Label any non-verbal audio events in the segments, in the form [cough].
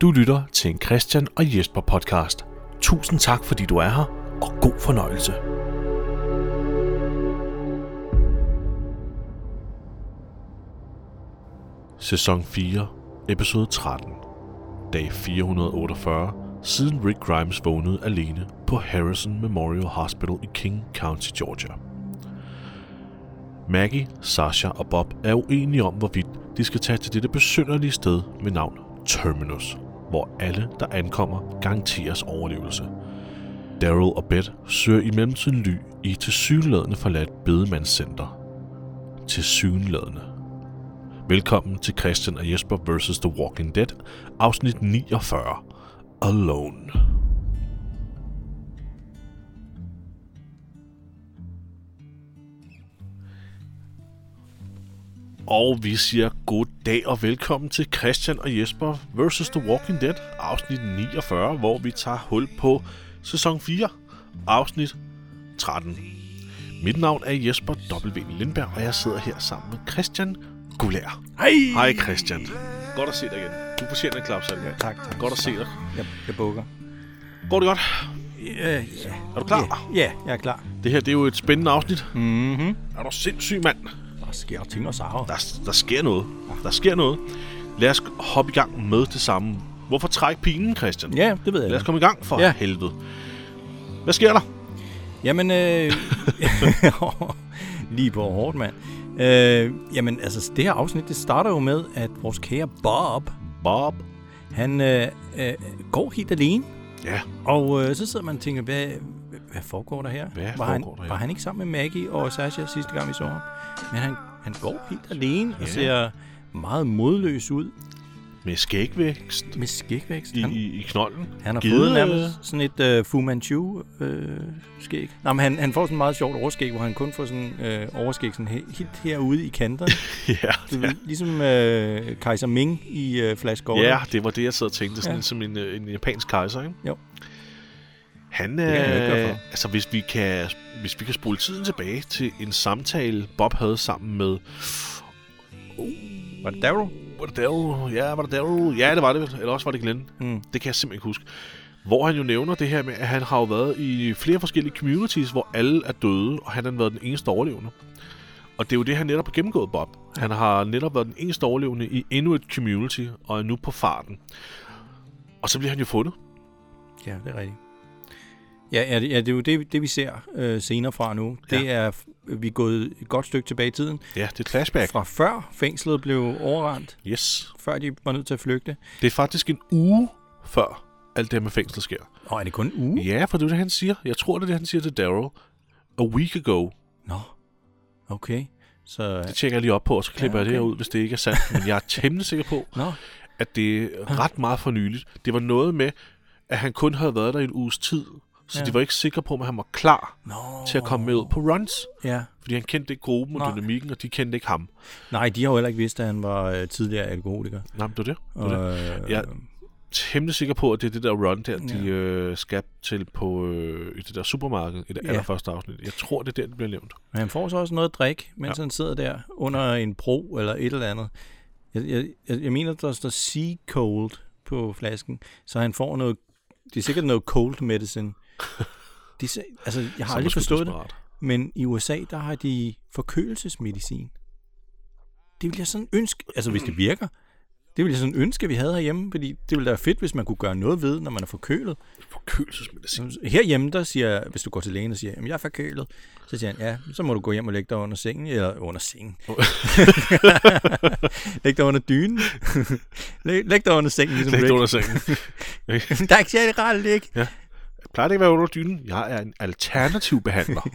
Du lytter til en Christian og Jesper podcast. Tusind tak, fordi du er her, og god fornøjelse. Sæson 4, episode 13. Dag 448, siden Rick Grimes vågnede alene på Harrison Memorial Hospital i King County, Georgia. Maggie, Sasha og Bob er uenige om, hvorvidt de skal tage til dette besynderlige sted med navn Terminus, hvor alle, der ankommer, garanteres overlevelse. Daryl og Beth søger i mellemtiden ly i tilsyneladende forladt bedemandscenter. Tilsyneladende. Velkommen til Christian og Jesper vs. The Walking Dead, afsnit 49. Alone. Og vi siger god dag og velkommen til Christian og Jesper vs. The Walking Dead, afsnit 49, hvor vi tager hul på sæson 4, afsnit 13. Mit navn er Jesper W. Lindberg, og jeg sidder her sammen med Christian Gulær. Hej! Hej Christian. Godt at se dig igen. Du fortjener en klaps af Ja, tak, tak. Godt at se dig. Jeg, jeg bukker. Går det godt? Ja, ja. Er du klar? Ja, jeg er klar. Det her det er jo et spændende afsnit. Mhm. Er du sindssyg, mand? Sker ting og sager. Der, der sker noget. Der sker noget. Lad os hoppe i gang med det samme. Hvorfor trække pinen, Christian? Ja, det ved jeg. Lad os komme i gang for ja. Ja. helvede. Hvad sker der? Jamen, øh... [laughs] lige på hårdt, mand. Øh, jamen, altså, det her afsnit, det starter jo med, at vores kære Bob, Bob. han øh, øh, går helt alene. Ja, Og øh, så sidder man og tænker, hvad, hvad foregår der her? Hvad var, han, der her? var han ikke sammen med Maggie og Sasha sidste gang, vi så ham? Men han, han går helt alene Ja. og ser meget modløs ud med skægvækst med skægvækst. i, Han, i, i knolden. Han har Givet, fået øh, nærmest sådan et uh, Fu Manchu øh, skæg. Nej, men han, han får sådan et meget sjovt overskæg, hvor han kun får sådan øh, overskæg sådan he, helt herude i kanterne. [laughs] ja, Du ved, Ligesom øh, Kaiser Ming i øh, Flash Gordon. ja, det var det, jeg sad og tænkte. Sådan Ja. ja. som en, øh, en japansk kejser, ikke? Jo. Han, kan øh, for. altså hvis vi, kan, hvis vi kan spole tiden tilbage til en samtale, Bob havde sammen med... Var det Daryl? Var det Daryl? Ja, var det Daryl? Ja, det var det. Eller også var det Glenn. Mm. Det kan jeg simpelthen ikke huske. Hvor han jo nævner det her med, at han har jo været i flere forskellige communities, hvor alle er døde, og han har været den eneste overlevende. Og det er jo det, han netop har gennemgået, Bob. Han har netop været den eneste overlevende i endnu et community, og er nu på farten. Og så bliver han jo fundet. Ja, det er rigtigt. Ja, ja, det, ja, det er jo det, det vi ser øh, senere fra nu. Det Ja. er, vi er gået et godt stykke tilbage i tiden. Ja, det er flashback. Fra før fængslet blev overrendt, Yes. før de var nødt til at flygte. Det er faktisk en uge før alt det her med fængsel sker. Nå, er det kun en uge? Ja, for det er det, han siger. Jeg tror, det er det, han siger til Daryl. A week ago. Nå, okay. Så, Det tjekker jeg lige op på, og så klipper Ja, okay. jeg det her ud, hvis det ikke er sandt. Men jeg er temmelig sikker på, nå, at det er ret meget for nyligt. Det var noget med, at han kun havde været der i en uges tid, så Ja. ja. de var ikke sikre på, at han var klar nå. til at komme med ud på runs. Ja. Fordi han kendte ikke gruppen og Nej. dynamikken, og de kendte ikke ham. Nej, de har jo heller ikke vidst, at han var øh, tidligere alkoholiker. Nej, men det var det. det, var det. Øh, Ja. temmelig sikker på, at det er det der run der, de øh, skal til på øh, i det der supermarked i det Ja. allerførste afsnit. Jeg tror, det er der, det bliver nævnt. Men han får så også noget at drikke, mens ja. han sidder der under en bro eller et eller andet. Jeg, jeg, jeg, jeg mener, der står Sea Cold på flasken, så han får noget... Det er sikkert noget cold medicine. [laughs] De, se- altså, jeg har aldrig forstået det, men i USA, der har de forkølelsesmedicin. Det vil jeg sådan ønske... Altså, hvis det virker, det vil jeg sådan ønske, at vi havde herhjemme, fordi det ville være fedt, hvis man kunne gøre noget ved, når man er forkølet. Forkølelsesmedicin. Herhjemme, der siger hvis du går til lægen og siger, at jeg er forkølet, så siger han, ja, så må du gå hjem og lægge dig under sengen, eller under sengen. [laughs] læg dig under dynen. [laughs] læg, læg dig under sengen, ligesom Læg det Rick. under sengen. Der er ikke særlig rart at ligge. Plejer det ikke at være under dynen? Jeg er en alternativ behandler.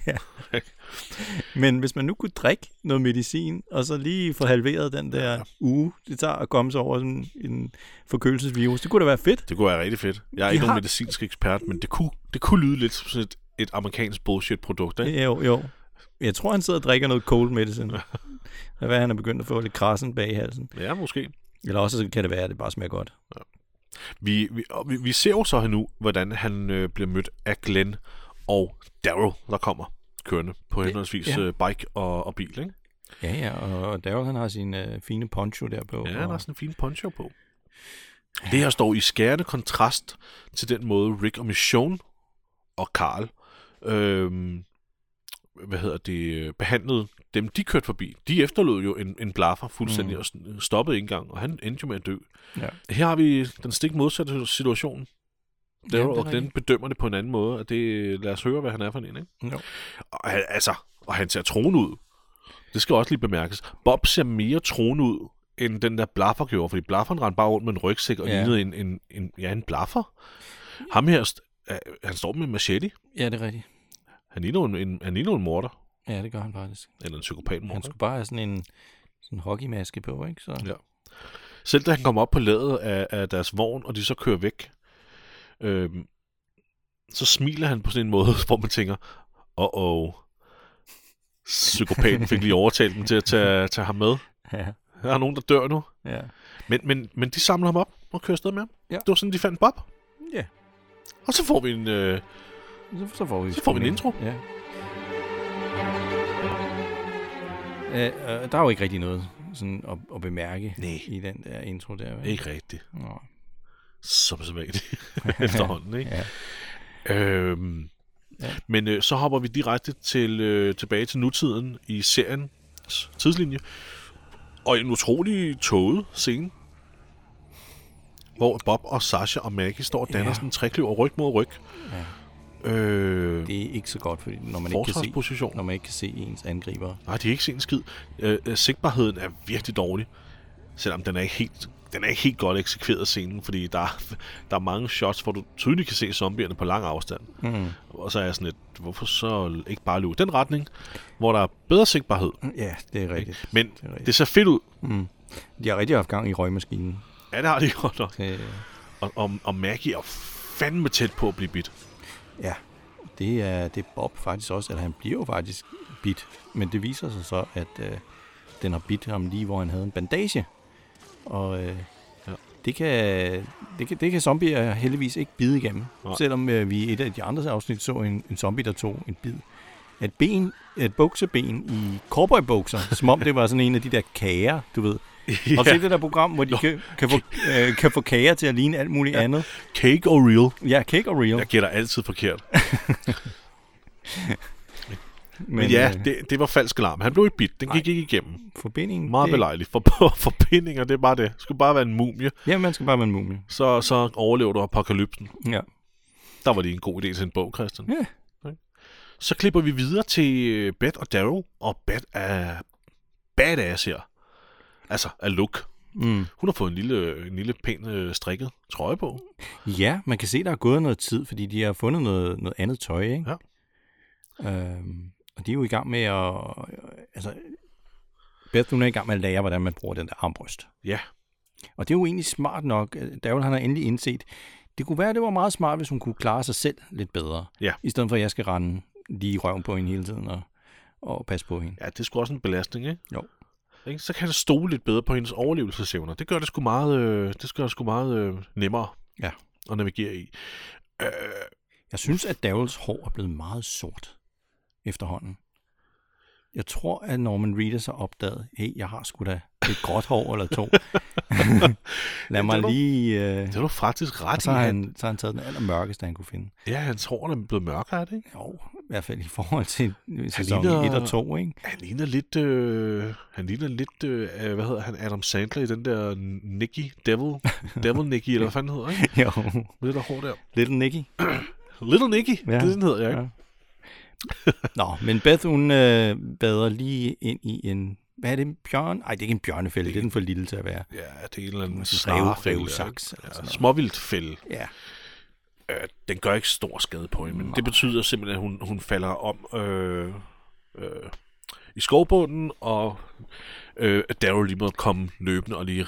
[laughs] Men hvis man nu kunne drikke noget medicin, og så lige få halveret den der ja. uge, det tager at komme sig over sådan en forkølelsesvirus, det kunne da være fedt. Det kunne være rigtig fedt. Jeg er De ikke har- nogen medicinsk ekspert, men det kunne, det kunne lyde lidt som sådan et, et amerikansk bullshit-produkt, ikke? Jo, jo. Jeg tror, han sidder og drikker noget cold medicine. [laughs] Hvad er han er begyndt at få lidt krassen bag i halsen. Ja, måske. Eller også så kan det være, at det bare smager godt. Vi, vi, vi, vi ser jo så nu, hvordan han øh, bliver mødt af Glenn og Daryl, der kommer kørende på henholdsvis ja. ja. øh, bike og, og bil, ikke? Ja, ja, og Daryl han har sin øh, fine poncho der på. Ja, han har sådan en fin poncho på. Det her står i skærende kontrast til den måde Rick og Michonne og Carl øhm, hvad hedder det, behandlede dem, de kørte forbi. De efterlod jo en, en blaffer fuldstændig mm. og s- stoppede ikke engang, og han endte jo med at dø. Ja. Her har vi den stik modsatte situation. Ja, Daryl det er og Glenn bedømmer det på en anden måde, og det, lad os høre, hvad han er for en, ikke? Jo. Og, altså, og han ser troen ud. Det skal også lige bemærkes. Bob ser mere troen ud, end den der blaffer gjorde, fordi blafferen rendte bare rundt med en rygsæk og Ja. ja. lignede en, en, en, ja, en blaffer. Ham her, øh, han står med en machete. Ja, det er rigtigt. Han ligner en, en, han ligner en morder, Ja, det gør han faktisk. eller en psykopatmorder. Han skulle bare have sådan en sådan en hockeymaske på, ikke? Så, Ja. Selv da han kommer op på ladet af, af deres vogn, og de så kører væk, øhm, så smiler han på sådan en måde, [laughs] hvor man tænker, åh, oh, psykopaten fik lige overtalt dem til at tage, tage ham med. ja, Der er nogen, der dør nu. ja. Men, men, men de samler ham op og kører afsted med ham. Ja. Det var sådan, de fandt Bob. Ja. Og så får vi en... Øh, Så, så får vi, Så får vi en intro. Ja. Øh, øh, der er jo ikke rigtig noget sådan at, at bemærke Nej. i den der intro der. vel? ikke rigtigt. Nå. Som sædvanligt. [laughs] Efterhånden, ikke? Ja. Øhm, Ja. Men øh, så hopper vi direkte til øh, tilbage til nutiden i seriens tidslinje. Og en utrolig tåget scene, hvor Bob og Sasha og Maggie står og danner Ja. sådan en trekløver ryg mod ryg. ja. Øh, Det er ikke så godt, fordi når man, ikke kan se, når man ikke kan se ens angriber. Nej, de er ikke set en skid. Øh, øh, sigtbarheden er virkelig dårlig. Selvom den er ikke helt, den er ikke helt godt eksekveret scenen, fordi der er, der er mange shots, hvor du tydeligt kan se zombierne på lang afstand. Mm. Og så er jeg sådan lidt, hvorfor så ikke bare løbe den retning, hvor der er bedre sigtbarhed. Ja, det er rigtigt. Men Det er rigtigt. det ser fedt ud. Mm. De har rigtig haft gang i røgmaskinen. Ja, det har de godt nok. Øh, Og, og, og Maggie er fandme tæt på at blive bit. Ja, det er, det er Bob faktisk også, at han bliver jo faktisk bit. Men det viser sig så, at øh, den har bidt ham lige, hvor han havde en bandage. Og øh, Ja. det, kan, det, kan, det kan zombier heldigvis ikke bide igennem. Nej. Selvom øh, vi i et af de andre afsnit så en, en zombie, der tog en bid. Et ben, et bukseben i cowboybukser, som om det var sådan en af de der kager, du ved. Ja. Og se det der program, hvor de kan, kan, få, øh, kan få kager til at ligne alt muligt ja. andet. Cake og real. Ja, cake og real. Jeg gætter altid forkert. [laughs] Men, Men ja, øh, det, det var falsk alarm. Han blev ikke bit. Den Nej. gik ikke igennem. forbindingen... Meget det, belejligt. For, [laughs] forbindinger, det er bare det. Det skulle bare være en mumie. Ja, man skal bare være en mumie. Så, så overlever du apokalypsen. Ja. Der var det en god idé til en bog, Christian. Ja. Så klipper vi videre til øh, Beth og Daryl. Og Beth er badass her. Altså, af look. Mm. Hun har fået en lille, en lille pæn øh, strikket trøje på. Ja, man kan se, der er gået noget tid, fordi de har fundet noget, noget andet tøj, ikke? Ja. Øhm, og de er jo i gang med at... Altså, Beth, hun er i gang med at lære, hvordan man bruger den der armbryst. Ja. Og det er jo egentlig smart nok. Daryl, han har endelig indset, det kunne være, det var meget smart, hvis hun kunne klare sig selv lidt bedre. Ja. I stedet for, at jeg skal rende lige røven på hende hele tiden og, og passe på hende. Ja, det er sgu også en belastning, ikke? Jo. Ikke? Så kan det stole lidt bedre på hendes overlevelsesevner. Det gør det sgu meget, øh, det gør det sgu meget øh, nemmere Ja. at navigere i. Øh, Jeg synes, at Daryls hår er blevet meget sort efterhånden. Jeg tror, at Norman Reedus har opdaget, hey, jeg har sgu da et gråt hår eller to. [laughs] Lad mig det du- lige... Øh... det var faktisk Og ret så i. har, Han, han, så har han taget den allermørkeste, han kunne finde. ja, hans hår er blevet mørkere, er det ikke? Jo, hvert fald i forhold til sæson ligner- 1 og 2, ikke? Han ligner lidt, øh, han ligner lidt, øh, hvad hedder han, Adam Sandler i den der Nicky, Devil, [laughs] Devil Nicky, eller hvad fanden hedder, ikke? Jo, det der hår der. Little Nicky. [clears throat] Little Nicky, Ja. det den hedder jeg, ikke? Ja. Nå, men Beth, hun øh, bader lige ind i en... Hvad er det, en bjørn? Nej, det er ikke en bjørnefælde, det er den for lille til at være. Ja, det er en eller anden revsaks eller Ja, Øh, den gør ikke stor skade på hende, men Nej. det betyder simpelthen, at hun, hun falder om øh, øh, i skovbunden, og øh, at Daryl lige må komme løbende og lige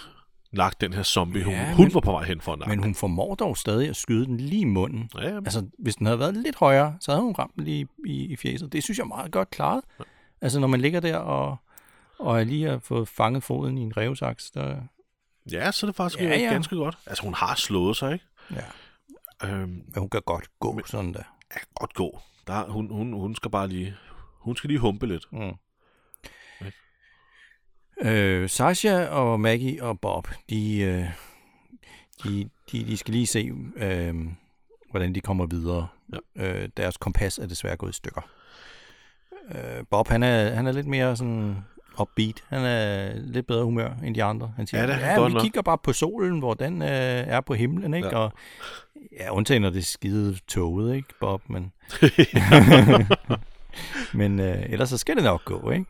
nakke den her zombie, hun, Ja, hun men- var på vej hen for at. Men hun formår dog stadig at skyde den lige i munden. Ja, ja, Altså, hvis den havde været lidt højere, så havde hun ramt den lige i, i fjeset. Det synes jeg er meget godt klaret. Altså, når man ligger der og, og lige har fået fanget foden i en revsaks, der... ja, så er det faktisk Ja, ja, ja. ja. ganske godt. Altså, hun har slået sig, ikke? Ja. Øhm, Men hun kan godt gå sådan der. ja, godt gå. Der, hun, hun, hun skal bare lige, hun skal lige humpe lidt. Mm. Øh, Sasha og Maggie og Bob, de, øh, de, de, de skal lige se, øh, hvordan de kommer videre. Ja. Øh, deres kompas er desværre gået i stykker. Øh, Bob, han er, han er lidt mere sådan upbeat. Han er lidt bedre humør end de andre. Han siger, Ja, det er ja godt vi nok." kigger bare på solen, hvor den øh, er på himlen, ikke? Ja. Ja. Og, ja, undtagen når det skide toget, ikke, Bob? Men, [laughs] men øh, ellers så skal det nok gå, ikke?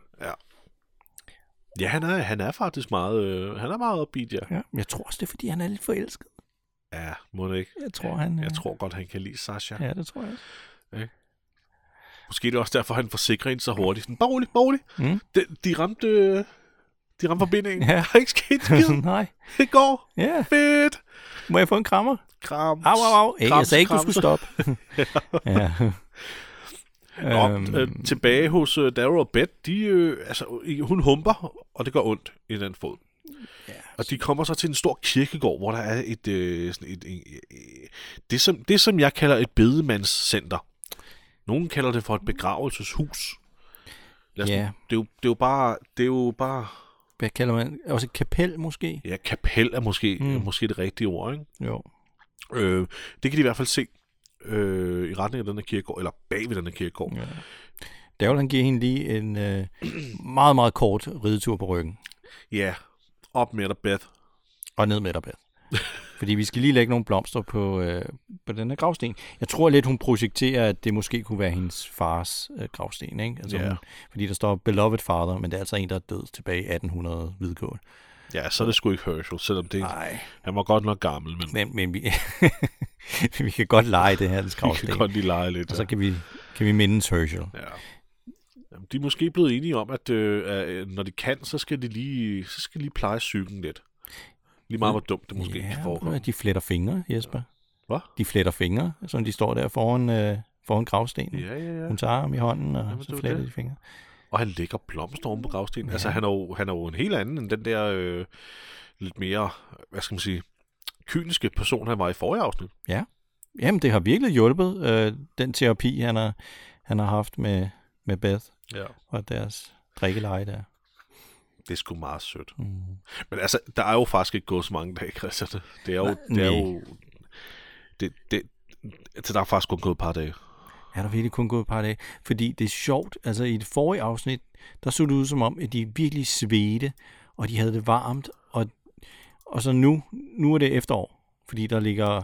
Ja, han er, han er faktisk meget, øh, han er meget upbeat, ja. Ja. Jeg tror også, det er, fordi han er lidt forelsket. Ja, må det ikke. Jeg tror, han... Jeg øh, tror godt, han kan lide Sasha. Ja, det tror jeg også. Måske det er også derfor, han forsikrer ind så hurtigt. Sådan, bare rolig, bare rolig. Mm. De, de ramte, de ramte forbindingen. Ja. Der er ikke sket skid. [laughs] Nej. Det går. Ja. Fedt. Må jeg få en krammer? Kram. Au, au, au. Hey, jeg Krams, sagde ikke, du krams. skulle stoppe. [laughs] ja. Nå, Øhm, øh, tilbage hos øh, Daryl og Beth, de, øh, altså, hun humper, og det gør ondt i den fod. Ja. Og de kommer så til en stor kirkegård, hvor der er et, øh, sådan et, et, et det, som, det, som jeg kalder et bedemandscenter. Nogen kalder det for et begravelseshus. Lad os, Ja. det, er jo, det er jo bare, det er jo bare, Hvad kalder man? Også et kapel, måske? ja, kapel er måske, Mm. måske det rigtige ord, ikke? Jo. Øh, det kan de i hvert fald se øh, i retning af den her kirkegård, eller bag ved den her kirkegård. Ja. Daryl, han giver hende lige en øh, meget, meget kort ridetur på ryggen. Ja, op med dig, Beth. Og ned med dig, Beth. [laughs] Fordi vi skal lige lægge nogle blomster på, øh, på den her gravsten. Jeg tror lidt, hun projekterer, at det måske kunne være hendes fars øh, gravsten. Ikke? Altså, Ja. hun, fordi der står beloved father, men det er altså en, der er død tilbage i 1800 hvidkål. Ja, så er det sgu ikke Herschel, selvom det, Nej. han var godt nok gammel, men Men, men vi, [laughs] vi kan godt lege det her, den [laughs] vi kan godt lige lege lidt. Og så kan vi, kan vi mindes Herschel. Ja. Jamen, de er måske blevet enige om, at øh, at når de kan, så skal de lige, så skal de lige pleje psyken lidt. Lige meget, hvor dumt det måske ja, kan forekomme. de fletter fingre, Jesper. Hvad? De fletter fingre, som de står der foran, øh, foran gravstenen. Ja, ja, ja. Hun tager ham i hånden, og Jamen, så er fletter det. de fingre. Og han lægger blomster oven på gravstenen. Ja. Ja. Altså, han er, jo, han er jo en helt anden end den der øh, lidt mere, hvad skal man sige, kyniske person, han var i forrige afsnit. Jamen, det har virkelig hjulpet, øh, den terapi, han har, han har haft med, med Beth Ja. og deres drikkeleje der. Det er sgu meget sødt. Mm. Men altså, der er jo faktisk ikke gået så mange dage, [laughs] Christian. Det er jo... Nej, det er jo det, det, altså, der er faktisk kun gået et par dage. Er der virkelig kun gået et par dage? Fordi det er sjovt, altså i det forrige afsnit, der så det ud som om, at de virkelig svedte, og de havde det varmt, og, og så nu, nu er det efterår, fordi der ligger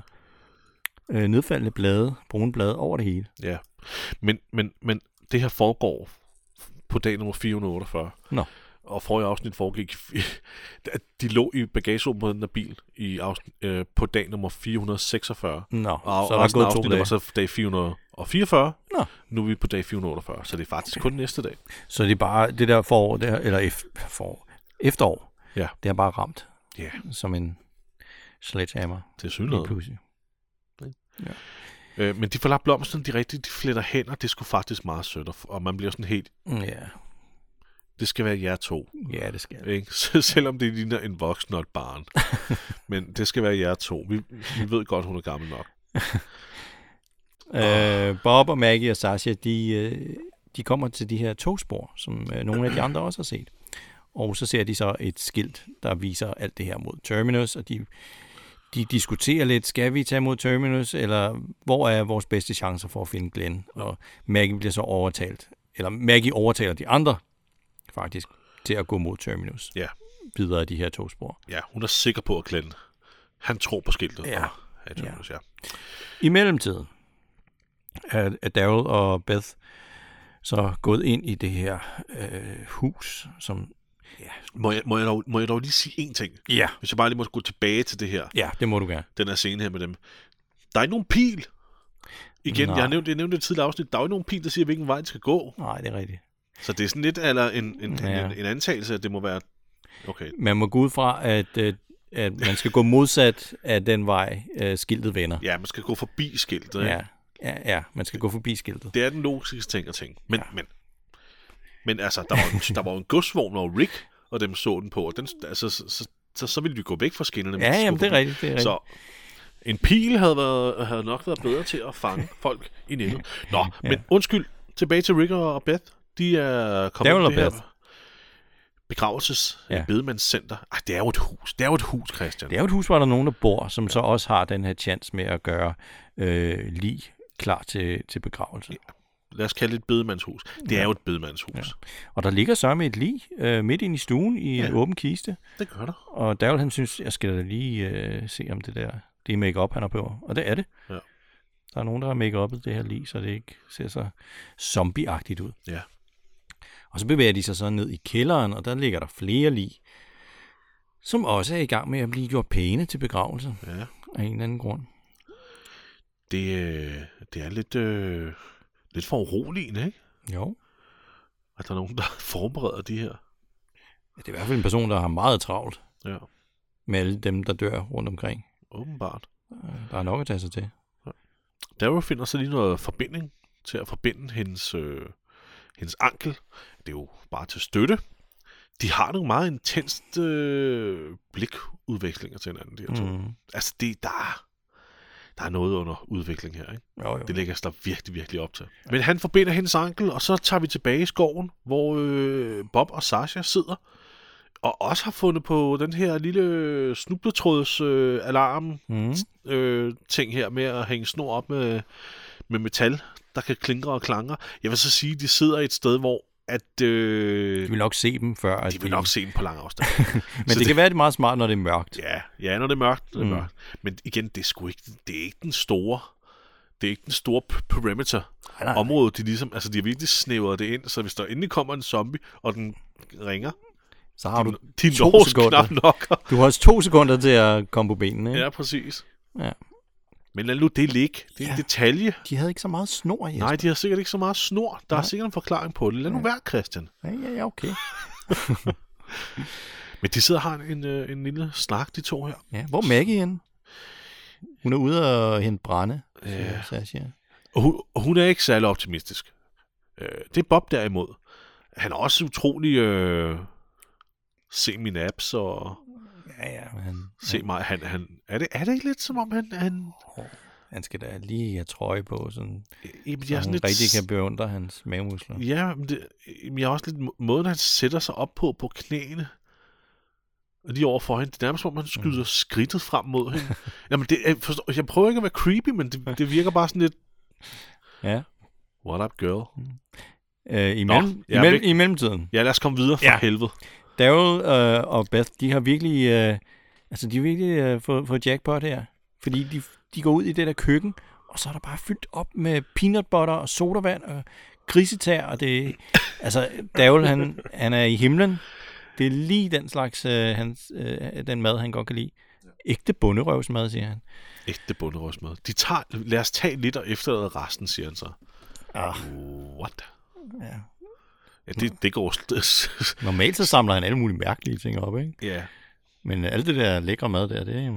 øh, nedfaldende blade, brune blade over det hele. Ja. Men, men, men det her foregår på dag nummer 448. Nå. Og forrige afsnit foregik... [laughs] at de lå i bagagerummet på den der bil i afsnit, øh, på dag nummer 446. Nå, Og så er der gået to dage. var så dag 444. Nå. Nu er vi på dag 448, så det er faktisk okay. kun næste dag. Så det er bare det der forår, der, eller ef, forår, efterår, Ja. det har bare ramt Ja, som en sledgehammer det er synligt. pludselig. Øh, men de får lagt blomsterne, de rigtige, de fletter hen, og det er sgu faktisk meget sødt, og, og man bliver sådan helt, Mm, Ja, det skal være jer to. ja det skal det. Ikke? [laughs] Så selvom det ligner en voksen og et barn. [laughs] Men det skal være jer to. Vi, vi ved godt, hun er gammel nok. [laughs] Øh, Bob og Maggie og Sasha, de, øh, de kommer til de her togspor, som øh, nogle af de andre også har set. Og så ser de så et skilt, der viser alt det her mod Terminus, og de, de diskuterer lidt, skal vi tage mod Terminus, eller hvor er vores bedste chancer for at finde Glenn? Og Maggie bliver så overtalt, eller Maggie overtaler de andre, faktisk, til at gå mod Terminus. Ja. Videre af de her togspor. Ja, hun er sikker på, at Glenn, han tror på skiltet. Ja. Og, ja, det ja. ja. I mellemtiden er, er Daryl og Beth så gået ind i det her øh, hus, som... Må, jeg, må, jeg dog, må jeg dog lige sige én ting? Ja. Hvis jeg bare lige må gå tilbage til det her, Ja, det må du gerne. den her scene her med dem. Der er ikke nogen pil. Igen, Nej. jeg har nævnt, jeg nævnte det tidligere afsnit, der er jo ikke nogen pil, der siger, hvilken vej de skal gå. Nej, det er rigtigt. Så det er sådan lidt eller en, en, Ja. en, en antagelse, at det må være... Okay, Man må gå ud fra, at, øh, at man skal gå modsat af den vej, øh, skiltet vender. ja, man skal gå forbi skiltet. Ja, ja, ja, man skal gå forbi skiltet. Det er den logiske ting at tænke. Men, Ja. men, men altså, der var, der var en godsvogn, og Rick og dem så den på, og den, altså, så, så, så, så ville vi gå væk fra skinnerne. Ja, de jamen, det er rigtigt. Det er rigtigt. Så en pil havde, været, havde nok været bedre til at fange folk i nettet. Nå, [laughs] ja. men undskyld, tilbage til Rick og Beth. De er kommet med og det her- begravelses Ja. ja. bedemandscenter. Ej, det er jo et hus. Det er jo et hus, Christian. Det er jo et hus, hvor der er nogen, der bor, som så også har den her chance med at gøre øh, lig klar til, til begravelse. Lad os kalde det et bedemandshus. Det Ja. er jo et bedemandshus. Ja. Ja. Og der ligger så med et lig øh, midt ind i stuen i en Ja. åben kiste. Det gør der. Og Daryl, han synes, jeg skal da lige øh, se om det der, det er make-up, han har på. Og det er det. Ja. Der er nogen, der har make-uppet det her lig, så det ikke ser så zombieagtigt ud. Ja. Og så bevæger de sig så ned i kælderen, og der ligger der flere lig, som også er i gang med at blive gjort pæne til begravelse Ja. af en eller anden grund. Det, øh, det er lidt, øh, lidt for uroligende, ikke? Jo. At der er nogen, der forbereder de her. Det er i hvert fald en person, der har meget travlt Ja, med alle dem, der dør rundt omkring. åbenbart. Øh, Der er nok at tage sig til. Darrow finder så lige noget forbinding til at forbinde hendes, øh, hendes ankel. Det er jo bare til støtte. De har nogle meget intenst øh, blikudvekslinger til hinanden, de her to. Mm. Altså, det, der, er, der er noget under udvikling her, ikke? Jo, jo. Det lægger sig virkelig, virkelig op til. Men han forbinder hendes ankel, og så tager vi tilbage i skoven, hvor øh, Bob og Sasha sidder, og også har fundet på den her lille snubletråds øh, alarm Mm. øh, ting her med at hænge snor op med, med metal, der kan klingre og klanger. Jeg vil så sige, at de sidder et sted, hvor at, øh, De vil nok se dem før. At de vil nok se den på lang afstand. [laughs] Men det, det kan være, det er meget smart, når det er mørkt. ja, ja, når det er mørkt, når det er Mm. mørkt. Men igen, det er sgu ikke, det er ikke den store, det er ikke den store perimeter Nej, nej. område, de ligesom, altså de har virkelig snævret det ind, så hvis der endelig kommer en zombie, og den ringer, Så har du, de to sekunder. nok. du har også to sekunder til at komme på benene. Ikke? Ja, præcis. Ja. Men lad nu det ligge. Det er Ja. en detalje. De havde ikke så meget snor, Jesper. Nej, de har sikkert ikke så meget snor. Der er Nej. sikkert en forklaring på det. Lad nu Nej. være, Christian. Ja, ja, ja, okay. [laughs] Men de sidder og har en, en, øh, en lille snak, de to her. Ja, hvor er Maggie henne? Hun er ude og hente brænde, Ja. siger Sasha. Og hun, og hun er ikke særlig optimistisk. Øh, det er Bob derimod. Han er også utrolig... Øh, se mine apps og Ja, ja, men han, se mig. Han, han, er, det, er det ikke lidt som om han... han han skal da lige have trøje på, sådan, jamen, så jeg hun lidt, rigtig kan beundre hans mavemuskler. Ja, men det, jeg er også lidt... må- Måden, han sætter sig op på, på knæene, og lige over for hende, det er nærmest som om, han skyder mm. skridtet frem mod [laughs] hende. Jamen, det, er- forstår, jeg prøver ikke at være creepy, men det, det virker bare sådan lidt... Ja. What up, girl? Øh, i, Nå, mellem, jeg i, mellem. I mellemtiden. Ja, lad os komme videre for Ja. ja. helvede. Daryl øh, og Beth, de har virkelig, øh, altså de har virkelig øh, fået, fået jackpot her. Fordi de, de går ud i det der køkken, og så er der bare fyldt op med peanut butter og sodavand og grisetær, og det [laughs] altså Daryl, han, han er i himlen. Det er lige den slags, øh, hans, øh, den mad, han godt kan lide. Ægte bunderøvsmad, siger han. Ægte bunderøvsmad. De tager, lad os tage lidt og efterlade resten, siger han så. Ah, What? ja. Ja, det, det går... [laughs] Normalt så samler han alle mulige mærkelige ting op, ikke? ja, Men alt det der lækre mad der, det, øh,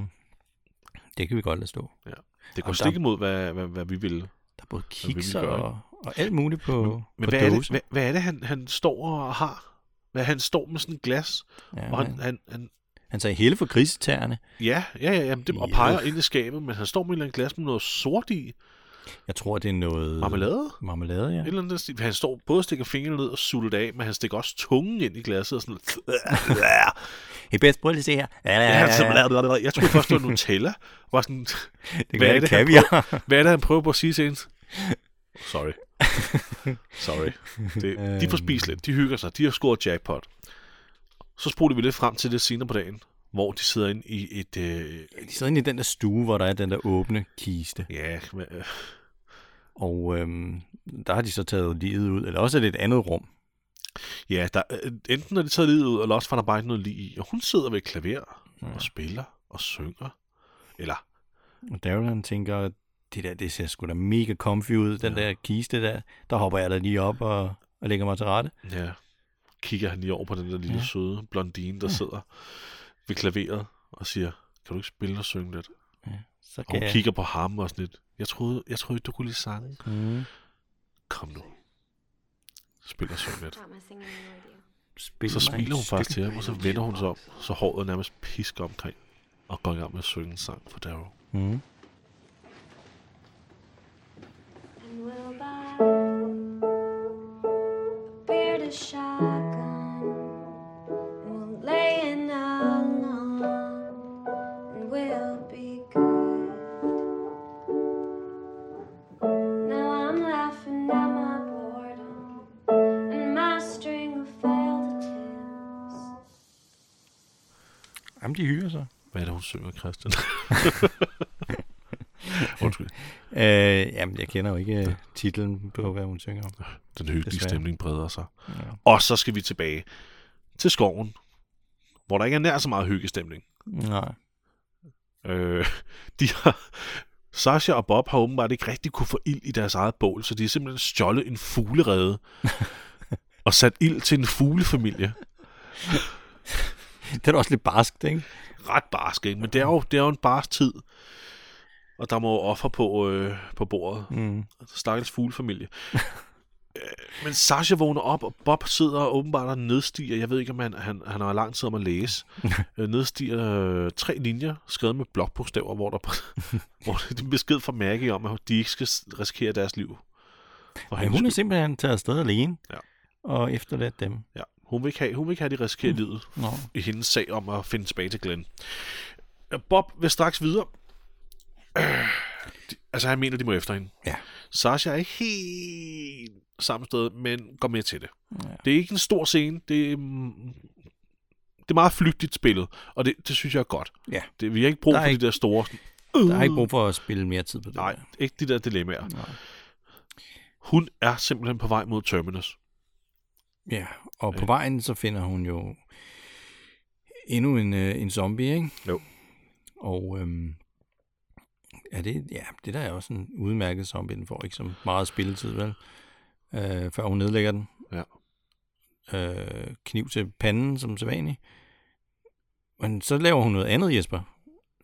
det kan vi godt lade stå. det Og går stik imod, hvad, hvad, hvad vi ville. Der er både vil kikser og, og alt muligt på, Men på hvad er, det, hvad, hvad er det, han, han står og har? Hvad, han står med sådan et glas, Ja, og han, han, han, han, han sagde hele for grisetærne. ja, ja, ja, jamen, det, og Ja. peger ind i skabet, men han står med et glas med noget sort i. Jeg tror, det er noget... Marmelade? Marmelade, ja. Et eller andet, stil. han står både og stikker fingrene ned og sutter det af, men han stikker også tungen ind i glasset og sådan. Hey Beth, prøv lige at se her. Ja, Ja, sådan, jeg troede først, det var Nutella. Var sådan, det kan [laughs] hvad er det kaviar. hvad er det, han prøver på at sige til? Sorry. [laughs] Sorry. Det, de får spist lidt. De hygger sig. De har scoret jackpot. Så spoler vi lidt frem til det senere på dagen, hvor de sidder inde i et... Øh, De sidder inde i den der stue, hvor der er den der åbne kiste. ja, hvad- øh, Og øhm, der har de så taget livet ud. Eller også er det et andet rum. ja der, øh, enten er det taget livet ud, eller også var der bare ikke noget lige i. Og hun sidder ved et klaver og spiller og synger. Eller, Og Daryl han tænker, det der, det ser sgu da mega comfy ud. Den Ja. der kiste der, der hopper jeg da lige op og, og lægger mig til rette. ja, kigger han lige over på den der lille Ja. ja. søde blondine, der sidder ved klaveret og siger, kan du ikke spille og synge lidt? Så Og kan hun jeg... kigger på ham og sådan lidt, jeg troede, jeg troede du kunne lide sange. Mm, Kom nu. Spil og syng lidt. Spil Så smiler hun faktisk til ham, og så vender hun sig om, så håret nærmest pisker omkring, og går i gang med at synge en sang for Darrow. Mm. Synger, Christian? [laughs] Undskyld. Øh, jamen, jeg kender jo ikke øh, titlen på, hvad hun synger om. Den hyggelige Desværre. stemning breder sig. Ja. Og så skal vi tilbage til skoven, hvor der ikke er nær så meget hyggestemning. Nej. Øh, [laughs] de har, Sasha og Bob har åbenbart ikke rigtig kunne få ild i deres eget bål, så de har simpelthen stjålet en fuglerede [laughs] og sat ild til en fuglefamilie. Det er da også lidt barskt, ikke? Ret barsk, ikke? Men det er jo, det er jo en barsk tid. Og der må jo offer på, øh, på bordet. Mm. Stakkels fuglefamilie. [laughs] Øh, Men Sasha vågner op, og Bob sidder og åbenbart og nedstiger. Jeg ved ikke, om han, han, han har lang tid om at læse. [laughs] Øh, nedstiger øh, tre linjer, skrevet med blokbogstaver, hvor der [laughs] hvor det er en besked fra Maggie om, at de ikke skal risikere deres liv. For Ja, hun er simpelthen taget afsted alene. Ja. Og efterladt dem. ja, hun, vil ikke have, hun vil ikke have, de risikerer livet Nå. i hendes sag om at finde tilbage til Glenn. Øh, Bob vil straks videre. Øh, de, altså, han mener, de må efter hende. Ja. Sasha er ikke helt samme sted, men går med til det. Ja. Det er ikke en stor scene. Det er, mm, det er meget flygtigt spillet, og det, det synes jeg er godt. Ja. Det, vi har ikke brug Der for er de ikke- der store... Der er ikke brug for at spille mere tid på det. Nej, der. ikke de der dilemmaer. Nej. Hun er simpelthen på vej mod Terminus. Ja, og på vejen så finder hun jo endnu en, øh, en zombie, ikke? Jo. Og øhm, ja, det, ja, det der er også en udmærket zombie. Den får ikke så meget spilletid, vel? Øh, før hun nedlægger den. Ja. Øh, kniv til panden, som sædvanligt. Men så laver hun noget andet, Jesper,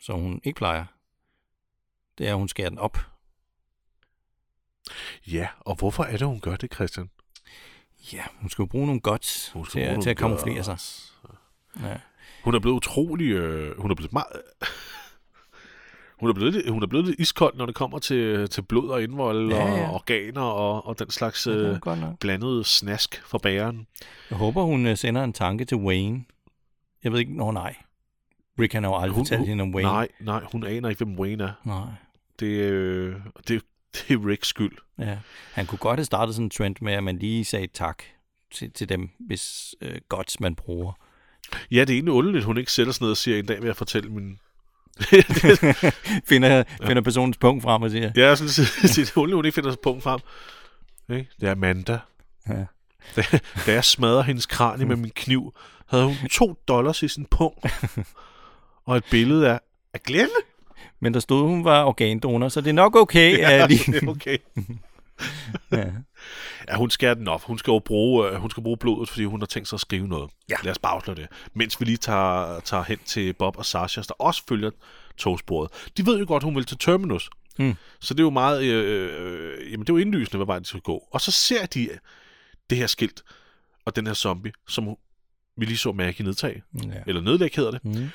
som hun ikke plejer. Det er, at hun skærer den op. Ja, og hvorfor er det, hun gør det, Christian? Ja, hun skal jo bruge nogle guts Hun skal til, at- til at kamuflere sig. Ja. Hun er blevet utrolig... Øh, hun er blevet meget... [laughs] Hun er, blevet, lidt- hun er blevet lidt iskold, når det kommer til, til blod og indvold Ja, og ja. organer og, og den slags er øh, godt blandede snask fra bageren. Jeg håber, hun øh, sender en tanke til Wayne. Jeg ved ikke, når nej. Rick han har jo aldrig Hun- fortalt hun- hende om Wayne. Nej, nej, hun aner ikke, hvem Wayne er. nej. Det, øh, det, [laughs] det er Ricks skyld. Ja. Han kunne godt have startet sådan en trend med, at man lige sagde tak til, til dem, hvis øh, gods man bruger. Ja, det er egentlig underligt, hun ikke sætter sig ned og siger, en dag vil jeg fortælle min... [laughs] finder, finder personens punkt frem og siger, ja, sådan, [laughs] det er underligt, hun ikke finder sig punkt frem. Ikke? Det er Amanda. ja. Da, da jeg smadrer hendes kranie med min kniv, havde hun to dollars i sin punkt. Og et billede af, af Glenn. Men der stod, hun var organdonor, så det er nok okay. [laughs] Ja, at det er okay. [laughs] ja. Ja, hun skal den op. Hun skal jo bruge, øh, hun skal bruge blodet, fordi hun har tænkt sig at skrive noget. Ja. Lad os bare det. Mens vi lige tager, tager hen til Bob og Sasha, der også følger togsporet. De ved jo godt, hun vil til Terminus. Mm. Så det er jo meget, øh, øh, jamen det er jo indlysende, hvad vej de skal gå. Og så ser de det her skilt og den her zombie, som vi lige så Maggie nedtage, ja. eller nedlæg hedder det, Mm.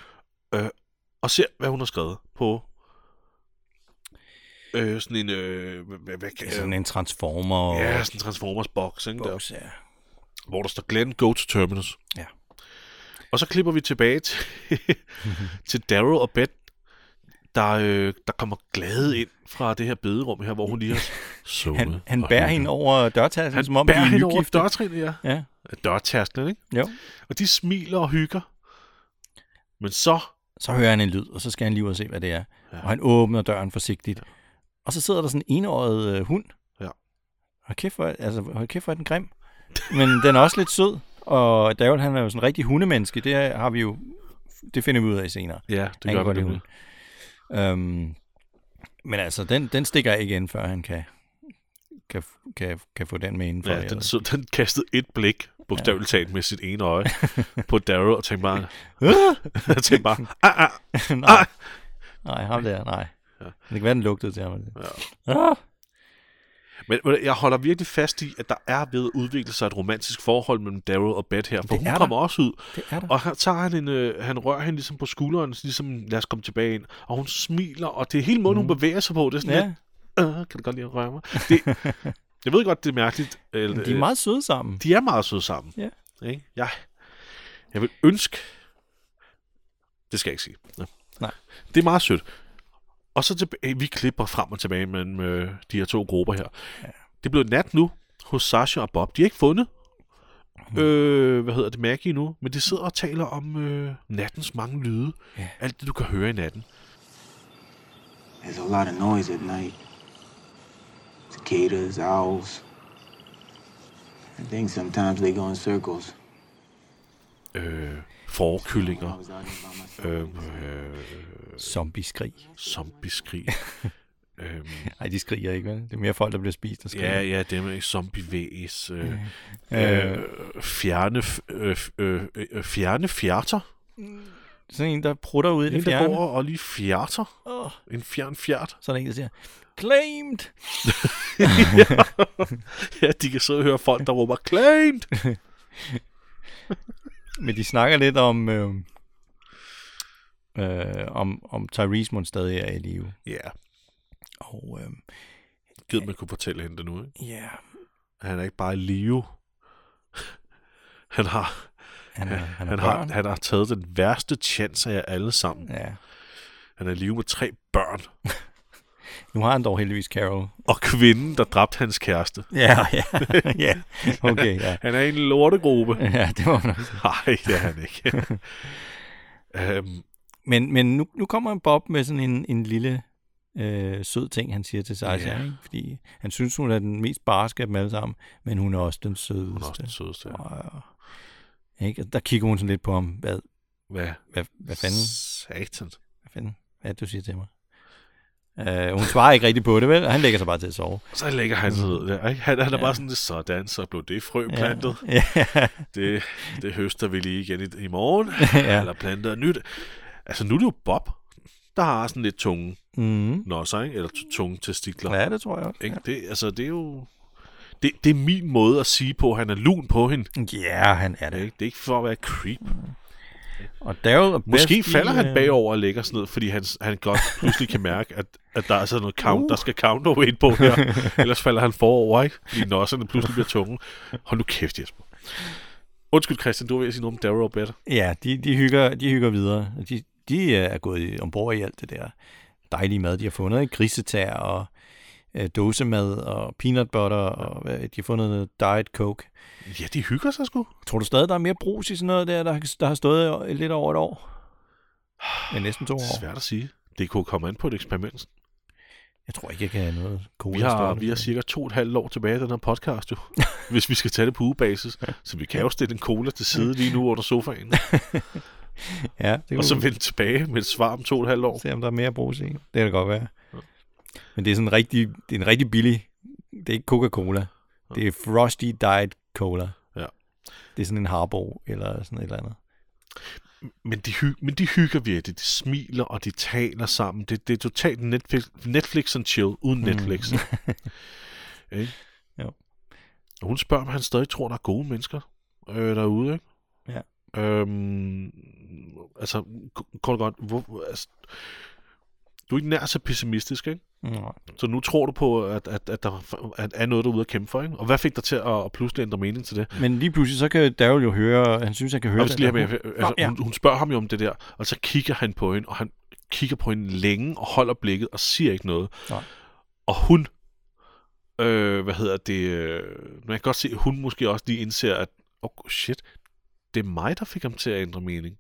og ser, hvad hun har skrevet på øh, sådan en, øh, hvad, hvad, er sådan en transformer ja, sådan en Transformers box, ikke, der, box, ja. hvor der står Glenn, go to Terminus. Ja. Og så klipper vi tilbage til, [laughs] til Daryl og Beth, der, øh, der kommer glade ind fra det her bederum her, hvor hun lige har [laughs] sovet. Han, han bærer hende over dørtasken, Han som om bærer de er hende over dørtrinet, ja. Ja, Dørtærsklen, ikke? jo. Og de smiler og hygger. Men så... Så hører han en lyd, og så skal han lige ud og se, hvad det er. Ja. Og han åbner døren forsigtigt. Og så sidder der sådan en enåret øh, hund. Ja. Hold kæft, hvor, altså, hold kæft, hvor er den grim. Men [laughs] den er også lidt sød. Og Daryl, han er jo sådan en rigtig hundemenneske. Det har vi jo... Det finder vi ud af senere. Ja, det Han gør vi nemlig. Øhm, men altså, den, den stikker ikke ind, før han kan, kan, kan, kan få den med indenfor. Ja, den, så, den kastede et blik, bogstaveligt talt med sit ene øje, [laughs] på Daryl og tænkte bare... [laughs] tænkte bare... Ah, ah. nej, nej, ham der, nej. Ja. Det kan være, den lugtede til ham. Ja. Ah, Men jeg holder virkelig fast i, at der er ved at udvikle sig et romantisk forhold mellem Daryl og Beth her, for hun er der. kommer også ud, det er der. og her tager han en, øh, han rører hende ligesom på skulderen, ligesom, lad os komme tilbage ind, og hun smiler, og det er hele måden, mm. hun bevæger sig på, det er sådan Ja, lidt, øh, kan du godt lide at røre mig? Det, jeg ved godt, det er mærkeligt. Eller, [laughs] men de er meget søde sammen. de er meget søde sammen. Ja. Ikke? Jeg, jeg vil ønske... Det skal jeg ikke sige. Ja. Nej. Det er meget sødt. Og så tilbage, vi klipper frem og tilbage mellem øh, de her to grupper her. Ja. Det er blevet nat nu hos Sasha og Bob. De er ikke fundet. øh, hvad hedder det, Maggie nu, men de sidder og taler om øh, nattens mange lyde. Ja. Alt det, du kan høre i natten. There's a lot of noise at night. Cicadas, owls. I think sometimes they go in circles. Øh, forkyllinger, myself. øh, Zombie-skrig. zombieskrig. [laughs] øhm, Nej, de skriger ikke, vel? Det er mere folk, der bliver spist og skriger. ja, ja, det med zombievæs. Øh, Øh, øh, fjerne, øh, øh, øh, fjerne fjerter. sådan en, der prutter ud i det En, der fjerne. går og lige fjerter. Åh, En fjern fjert. så er der en, der siger, claimed! [laughs] Ja, de kan sidde og høre folk, der råber, claimed! [laughs] Men de snakker lidt om, øh, øh, om, om Tyrese må stadig er i live. Ja, Og øh, gid man kunne fortælle hende det nu, ikke? ja, Han er ikke bare i live. Han har, han er, han er han har, han har taget den værste chance af jer alle sammen. Ja. Han er i live med tre børn. [laughs] Nu har han dog heldigvis Carol. Og kvinden, der dræbte hans kæreste. [laughs] Ja, ja, ja. Okay, ja. [laughs] Han er i en lortegruppe. [laughs] Ja, det var nok. Nej, det er han ikke. øhm, Men, men nu, nu kommer Bob med sådan en, en lille øh, sød ting, han siger til sig, Ja. ikke? fordi han synes, hun er den mest barske af dem alle sammen, men hun er også den sødeste. hun er også den sødeste. Ja. Og, ikke? Og der kigger hun sådan lidt på ham. Hvad, Hvad? hvad, hvad fanden? Satan. Hvad fanden? Hvad det, du siger til mig? Uh, hun svarer ikke rigtig på det, vel? Han lægger sig bare til at sove. Så lægger han sig ned der. Ikke? Han, han er Ja. bare sådan, sådan, så blev det frø plantet. Ja, ja, Det, det høster vi lige igen i, i morgen. [laughs] ja. Eller plantet nyt. Altså, nu er det jo Bob, der har sådan lidt tunge Mm. nosser, ikke? Eller tunge testikler. ja, det tror jeg også. Ikke? Det, altså, det er jo... Det, det er min måde at sige på, at han er lun på hende. Ja, han er det. Ikke? Det er ikke for at være creep. Og Daryl og Måske falder han øh, bagover og lægger sådan ned, fordi han, han godt pludselig kan mærke, at, at der er sådan noget count, der skal counterweight på her. [laughs] Ellers falder han forover, ikke? Fordi nosserne pludselig bliver tunge. Hold nu kæft, Jesper. Undskyld, Christian, du at sige noget om Daryl og Beth. Ja, de, de, hygger, de hygger videre. De, de er gået i- ombord i alt det der dejlige mad, de har fundet. Ikke? Grisetær og øh, dåsemad og peanut butter, og hvad, de har fundet noget diet coke. Ja, de hygger sig sgu. Tror du stadig, der er mere brus i sådan noget der, der, har- der har stået lidt over et år? Ja, næsten to Det er år. svært at sige. Det kunne komme an på et eksperiment. Jeg tror ikke, jeg kan have noget cola Vi har, vi har cirka to og et halvt år tilbage i den her podcast, jo. [laughs] hvis vi skal tage det på ugebasis. Så vi kan jo stille en cola til side lige nu under sofaen. [laughs] Ja, det og så vende tilbage med et svar om to og et halvt år. se, om der er mere brus i. Det kan det godt være. Men det er sådan en rigtig, det er en rigtig billig, det er ikke Coca-Cola. Det er Frosty Diet Cola. Ja. Det er sådan en Harbo eller sådan et eller andet. Men de, hy- men de hygger virkelig. De smiler, og de taler sammen. Det, det er totalt Netflix, Netflix and chill, uden Mm. Netflix. [laughs] ikke? Jo. Og hun spørger, om han stadig tror, der er gode mennesker øh, derude. Ikke? Ja. Øhm, altså, kort og godt, hvor, altså, du er ikke nær så pessimistisk, ikke? Nej. Så nu tror du på, at, at, at der at er noget derude at kæmpe for, ikke? Og hvad fik dig til at, at pludselig ændre mening til det? Men lige pludselig, så kan Daryl jo høre, han synes, han kan høre Og skal lige altså, ja. hun, hun spørger ham jo om det der, og så kigger han på hende, og han kigger på hende længe og holder blikket og siger ikke noget. Nej. Og hun, øh, hvad hedder det, øh, man kan godt se, at hun måske også lige indser, at oh shit, det er mig, der fik ham til at ændre mening.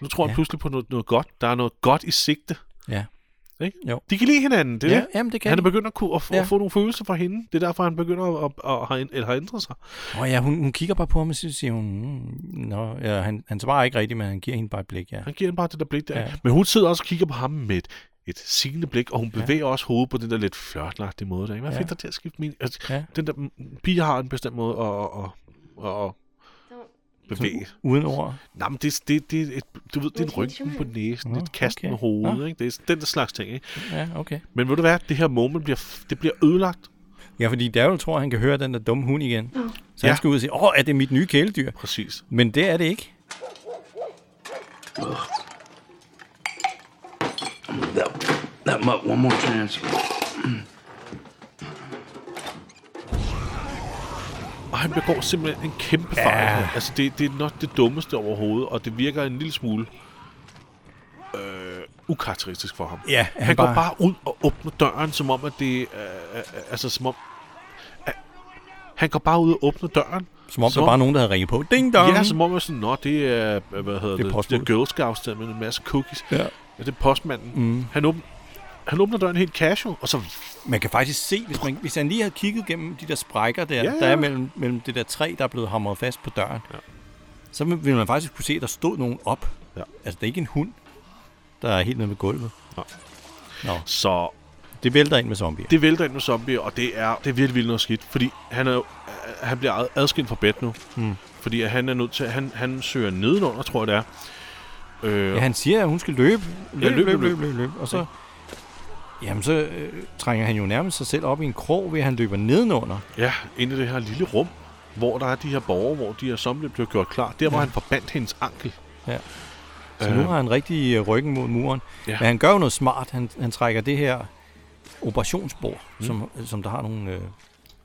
Nu tror ja. Pludselig på noget, noget godt. Der er noget godt i sigte. Ja. Ikke? Jo. De kan lide hinanden, det er Ja, det. jamen det kan Han er begyndt at, kunne, at, få, Ja. at få nogle følelser fra hende. Det er derfor, han begynder at, at, at, have, eller har ændret sig. Åh ja, hun, hun kigger bare på ham, og så siger hun, mm, nå, ja, han, han svarer ikke rigtigt, men han giver hende bare et blik, ja. Han giver hende bare det der blik der. Ja. Ja. Men hun sidder også og kigger på ham med et, et sigende blik, og hun Ja. bevæger også hovedet på den der lidt flørtlagtige måde. Der. Hvad Ja. fik dig til at skifte min... Altså, Ja. Den der mm, pige har en bestemt måde at, at, at, at Bevæge. Uden ord. Nej, men det, det, det, er et, du ved, det er en rynken på næsen, Nå, et kast okay. med hovedet, Nå. ikke? Det er den der slags ting, ikke? Ja, okay. Men ved du hvad, det her moment bliver, det bliver ødelagt. Ja, fordi Daryl tror, han kan høre den der dumme hund igen. Så Ja. han skal ud og sige, åh, er det mit nye kæledyr? Præcis. Men det er det ikke. That, that mutt one more chance. Og han begår simpelthen en kæmpe fejl Ja. Altså, det, det er nok det dummeste overhovedet, og det virker en lille smule øh, ukarakteristisk for ham. Ja, Han, han går bare ud og åbner døren, som om, at det er... Øh, altså, som om... Han går bare ud og åbner døren, Som om Som der bare er nogen, der havde ringet på. Ding dong! Ja, som om jeg sådan, nå, det er, hvad hedder Det er det, det er Girl Scouts der med en masse cookies. Ja. Ja, det er postmanden. Mm. Han, åbner, han åbner døren helt casual, og så... Man kan faktisk se, hvis, man, hvis han lige havde kigget gennem de der sprækker der, Ja, ja, ja. der er mellem, mellem det der træ, der er blevet hamret fast på døren, Ja. så ville man faktisk kunne se, at der stod nogen op. Ja. Altså, det er ikke en hund, der er helt nede ved gulvet. Nej. Nå, Så det vælter ind med zombier. det vælter ind med zombier, og det er, det er virkelig vildt noget skidt, fordi han, er, han bliver ad- adskilt fra bed nu. Hmm. Fordi han er nødt til, han, han søger nedenunder, tror jeg det er. Øh, Ja, han siger, at hun skal løbe. Løb, løb, løb, løb, løb, løb, løb. Og så, jamen, så øh, trænger han jo nærmest sig selv op i en krog, ved at han løber nedenunder. Ja, ind i det her lille rum, hvor der er de her borgere, hvor de her zombier bliver gjort klar. Der, hvor Ja. han forbandt hendes ankel. Ja. Så nu har han rigtig øh, ryggen mod muren. Ja. Men han gør jo noget smart. Han, han trækker det her operationsbord, Mm. mm. som, som der har nogle, øh,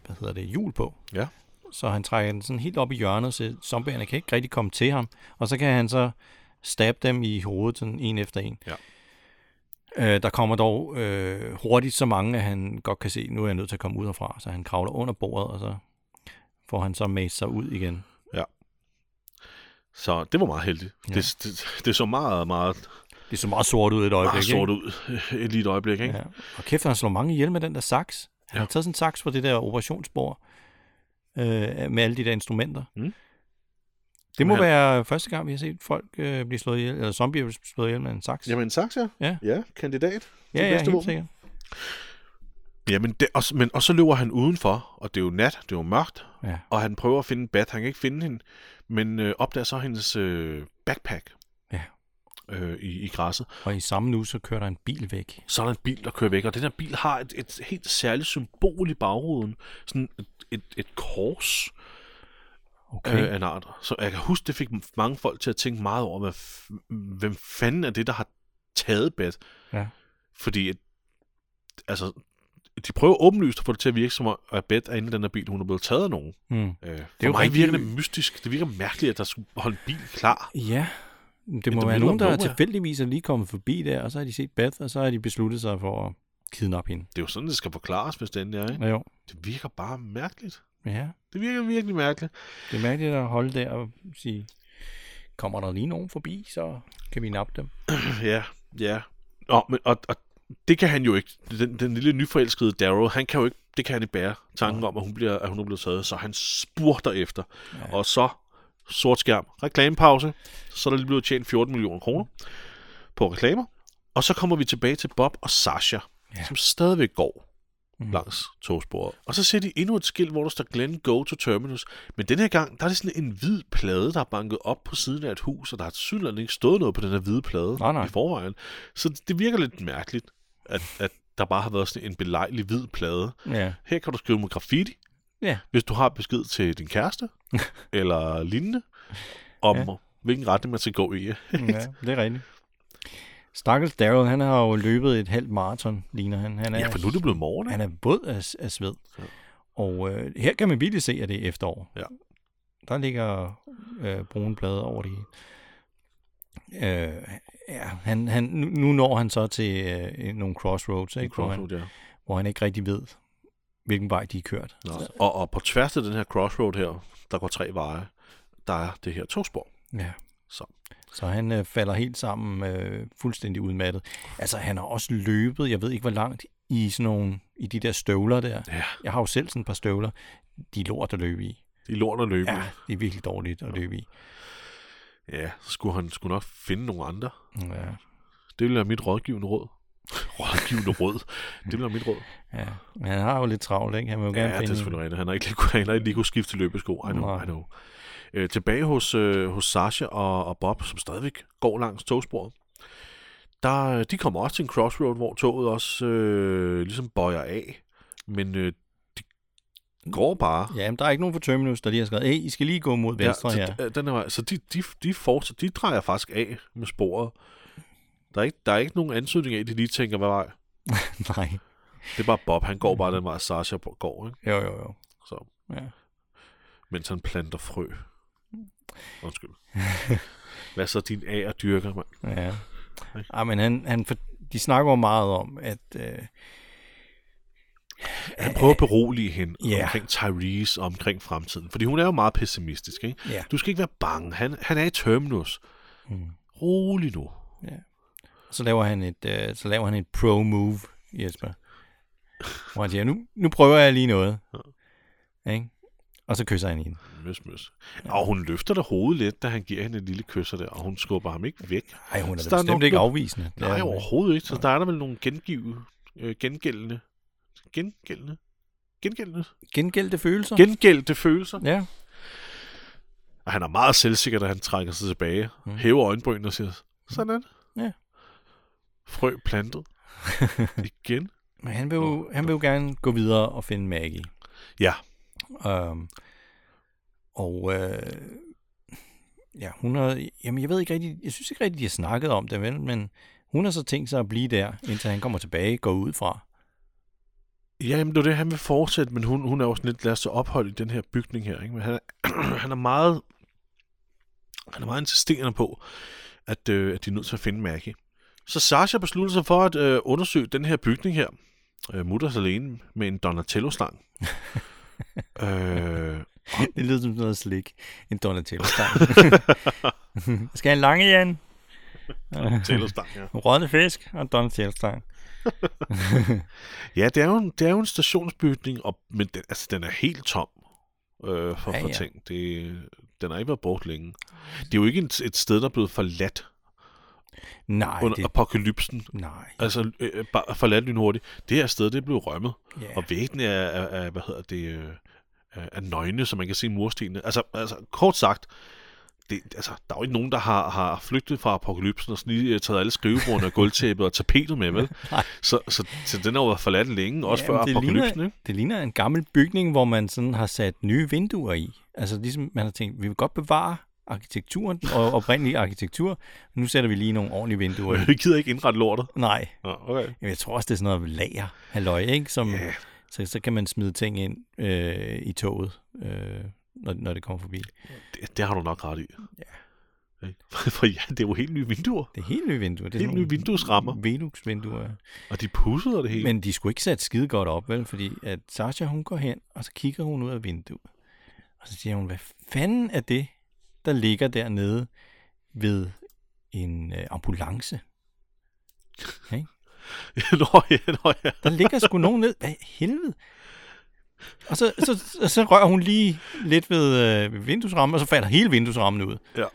hvad hedder det, hjul på. Ja. Så han trækker den sådan helt op i hjørnet, så zombierne kan ikke rigtig komme til ham. Og så kan han så stabbe dem i hovedet, sådan en efter en. Ja. Øh, der kommer dog øh, hurtigt så mange, at han godt kan se, nu er jeg nødt til at komme ud herfra. Så han kravler under bordet, og så får han så mast sig ud igen. Så det var meget heldigt. Ja. Ja. Det, det, det så meget, meget, Det så meget sort ud et øjeblik, meget ikke? sort ud. Et lille øjeblik, ikke? Ja. Og kæft, han slår mange ihjel med den der saks. Han Ja. har taget sådan en saks på det der operationsbord øh, med alle de der instrumenter. Mm. Det må Han- være første gang, vi har set folk øh, blive slået ihjel, eller zombier blive slået ihjel med en saks. Jamen, saks, ja. Ja. Ja, kandidat. ja, ja, helt våben. sikkert. Jamen, det, og, men, og så løber han udenfor, og det er jo nat, det er jo mørkt, Ja. og han prøver at finde Bat. Han kan ikke finde hende, men øh, opdager så hendes øh, backpack Ja. øh, i, i græsset. Og i samme nu, så kører der en bil væk. Så er der en bil, der kører væk, og den her bil har et, et helt særligt symbol i bagruden. Sådan et, et, et kors Okay. Okay. øh, af en art. Så jeg kan huske, det fik mange folk til at tænke meget over, hvad, hvem fanden er det, der har taget Bat? Ja. Fordi, altså, de prøver åbenlyst at få det til at virke som om, at Bet er inde i den her bil, hun er blevet taget af nogen. mm. Øh, det er er jo mig virker det mystisk. Det virker mærkeligt, at der skulle holde en bil klar. Ja, det må være nogen, der nowhere. tilfældigvis er lige kommet forbi der, og så har de set Beth, og så har de besluttet sig for at kidnappe hende. Det er jo sådan, det skal forklares, hvis endelig er. Ikke? Ja, jo. Det virker bare mærkeligt. Ja, Det virker virkelig mærkeligt. det er mærkeligt at holde der og sige, kommer der lige nogen forbi, så kan vi nappe dem. [clears throat] ja, ja. Nå, men, og, og det kan han jo ikke. Den, den lille nyforelskede Darrow, han kan jo ikke, det kan han ikke bære tanken om, at hun, bliver, at hun er blevet taget. Så han spurter efter. Ja. Og så sort skærm, reklamepause. Så er der lige blevet tjent 14 millioner kroner på reklamer. Og så kommer vi tilbage til Bob og Sasha, ja. som stadigvæk går Mm. langs togsporet. Og så ser de endnu et skilt, hvor der står Glen Go to Terminus. Men den her gang, der er det sådan en hvid plade, der er banket op på siden af et hus, og der har tydeligvis ikke stået noget på den her hvide plade Nej, nej. i forvejen. Så det- virker lidt mærkeligt, at, at der bare har været sådan en belejlig hvid plade. Ja, Her kan du skrive med graffiti, Ja. hvis du har besked til din kæreste, [laughs] eller lignende, om ja. hvilken retning man skal gå i. ja, det er rigtigt. Stakkels Daryl, han har jo løbet et halvt maraton, ligner han. han er, Ja, for nu er det blevet morgen. Han er våd af, af sved. Ja. Og øh, her kan man virkelig se, at det er efterår. Ja. Der ligger øh, brune blade over det hele. Øh, ja, han, han, nu, nu når han så til øh, nogle crossroads, ikke, hvor, han, Crossroad, ja. hvor han ikke rigtig ved, hvilken vej de er kørt. Nå. Og, og på tværs af den her crossroad her, der går tre veje, der er det her togspor. Ja. Så. Så han øh, falder helt sammen, øh, fuldstændig udmattet. Altså, han har også løbet, jeg ved ikke hvor langt, i sådan nogle, i de der støvler der. Ja, Jeg har jo selv sådan et par støvler. De er lort at løbe i. de lort at løbe. Ja, det er virkelig dårligt at løbe i. ja, så skulle han skulle nok finde nogle andre. Ja, Det ville være mit rådgivende råd. rådgivende råd. Det ville være mit råd. ja. Men han har jo lidt travlt, ikke? Han vil jo Ja, gerne det er selvfølgelig rigtigt. Han har ikke lige, han har ikke lige kunne skifte til løbesko. I know, Nej. I know. Øh, tilbage hos, øh, hos Sasha og, og Bob, som stadigvæk går langs togsporet. Der, de kommer også til en crossroad, hvor toget også øh, ligesom bøjer af. Men øh, de går bare. Ja, men der er ikke nogen på Terminus, der lige har skrevet, hey, I skal lige gå mod venstre ja, her. så, øh, den er, så de, de, de, fortsætter, de drejer faktisk af med sporet. Der er ikke, der er ikke nogen ansøgning af, at de lige tænker, hvad vej. [laughs] Nej. Det er bare Bob, han går bare den vej, Sasha går, ikke? Jo, jo, jo. Så, Ja. mens han planter frø. Undskyld. [laughs] Hvad så din A og dyrker, mand? Ja. ja men han, han for, de snakker jo meget om, at øh, Han prøver at berolige hende Ja. omkring Tyrese og omkring fremtiden. Fordi hun er jo meget pessimistisk, ikke? Ja. Du skal ikke være bange. Han, han er i Terminus. Mm. Rolig nu. Så laver han et, øh, så laver han et pro-move, Jesper. Hvor han siger, nu, nu prøver jeg lige noget. Ikke? Og så kysser han hende. Møs, møs. Og hun løfter det hovedet lidt, da han giver hende et lille kysser der, og hun skubber ham ikke væk. Ej, hun er da er bestemt nok ikke afvisende. Det Nej, overhovedet ikke. Så der er der vel nogle gengive, øh, gengældende, gengældende, gengældende, Gengældte følelser. gengældte følelser. ja. Og han er meget selvsikker, da han trækker sig tilbage, mm. hæver øjenbrynene og siger, sådan. Ja. Frø plantet. [laughs] Igen. Men han vil, jo, han vil jo gerne gå videre og finde Maggie. Ja. Um, og øh, ja, hun har, jamen jeg ved ikke rigtig, jeg synes ikke rigtig, de har snakket om det, vel, men hun har så tænkt sig at blive der, indtil han kommer tilbage, går ud fra. Ja, jamen, det er det, han vil fortsætte, men hun, hun er sådan lidt, lad os så ophold i den her bygning her. Ikke? Men han, er, [clears throat] han er meget han er meget insisterende på, at, øh, at de er nødt til at finde Maggie. Så Sasha beslutter sig for at øh, undersøge den her bygning her, øh, mutters alene, med en Donatello-stang. [laughs] øh, [laughs] Det lyder som noget slik. En Donatello-stang. [laughs] Skal jeg en lange, Jan? Donatello-stang, ja. [laughs] Rådne fisk og Donatello-stang. Ja, det er jo en, det er jo en stationsbygning, og, men den, altså, den er helt tom øh, for, Ja, ja, for ting. Det, den har ikke været brugt længe. Det er jo ikke et, et sted, der er blevet forladt Nej, under det, apokalypsen. nej. Altså, øh, bare forladt lynhurtigt. Det her sted, det er blevet rømmet. Ja. Og væggene er, er, er, hvad hedder det, øh, er, nøgne, så man kan se murstenene. Altså, altså kort sagt, det, altså, der er jo ikke nogen, der har, har flygtet fra apokalypsen og sådan lige øh, taget alle skrivebordene og gulvtæppet og tapetet med, vel? [laughs] Så, så, så den har jo været forladt længe, også Jamen, før det apokalypsen, ligner- ikke? Det ligner en gammel bygning, hvor man sådan har sat nye vinduer i. Altså ligesom man har tænkt, vi vil godt bevare arkitekturen, og oprindelige arkitektur, nu sætter vi lige nogle ordentlige vinduer. Vi gider ikke indrette lortet. Nej, Nå, okay. Jamen, jeg tror også, det er sådan noget lager, halløj, ikke? Som, Ja. så, så kan man smide ting ind øh, i toget, øh, når, når det kommer forbi. Det, det har du nok ret i. Ja. [laughs] For ja, det er jo helt nye vinduer. Det er helt nye vinduer. Det er Helt nye vinduesrammer. Velux-vinduer. Og de pussede det hele. Men de skulle ikke sat skide godt op, vel? Fordi at Sasha, hun går hen, og så kigger hun ud af vinduet. Og så siger hun, hvad fanden er det, der ligger dernede ved en øh, ambulance? [laughs] nå, ja, nå, ja. Der ligger sgu nogen ned. Hvad helvede? Og så, så, så, så rører hun lige lidt ved, øh, ved vinduesrammen, og så falder hele vinduesrammen ud. ja.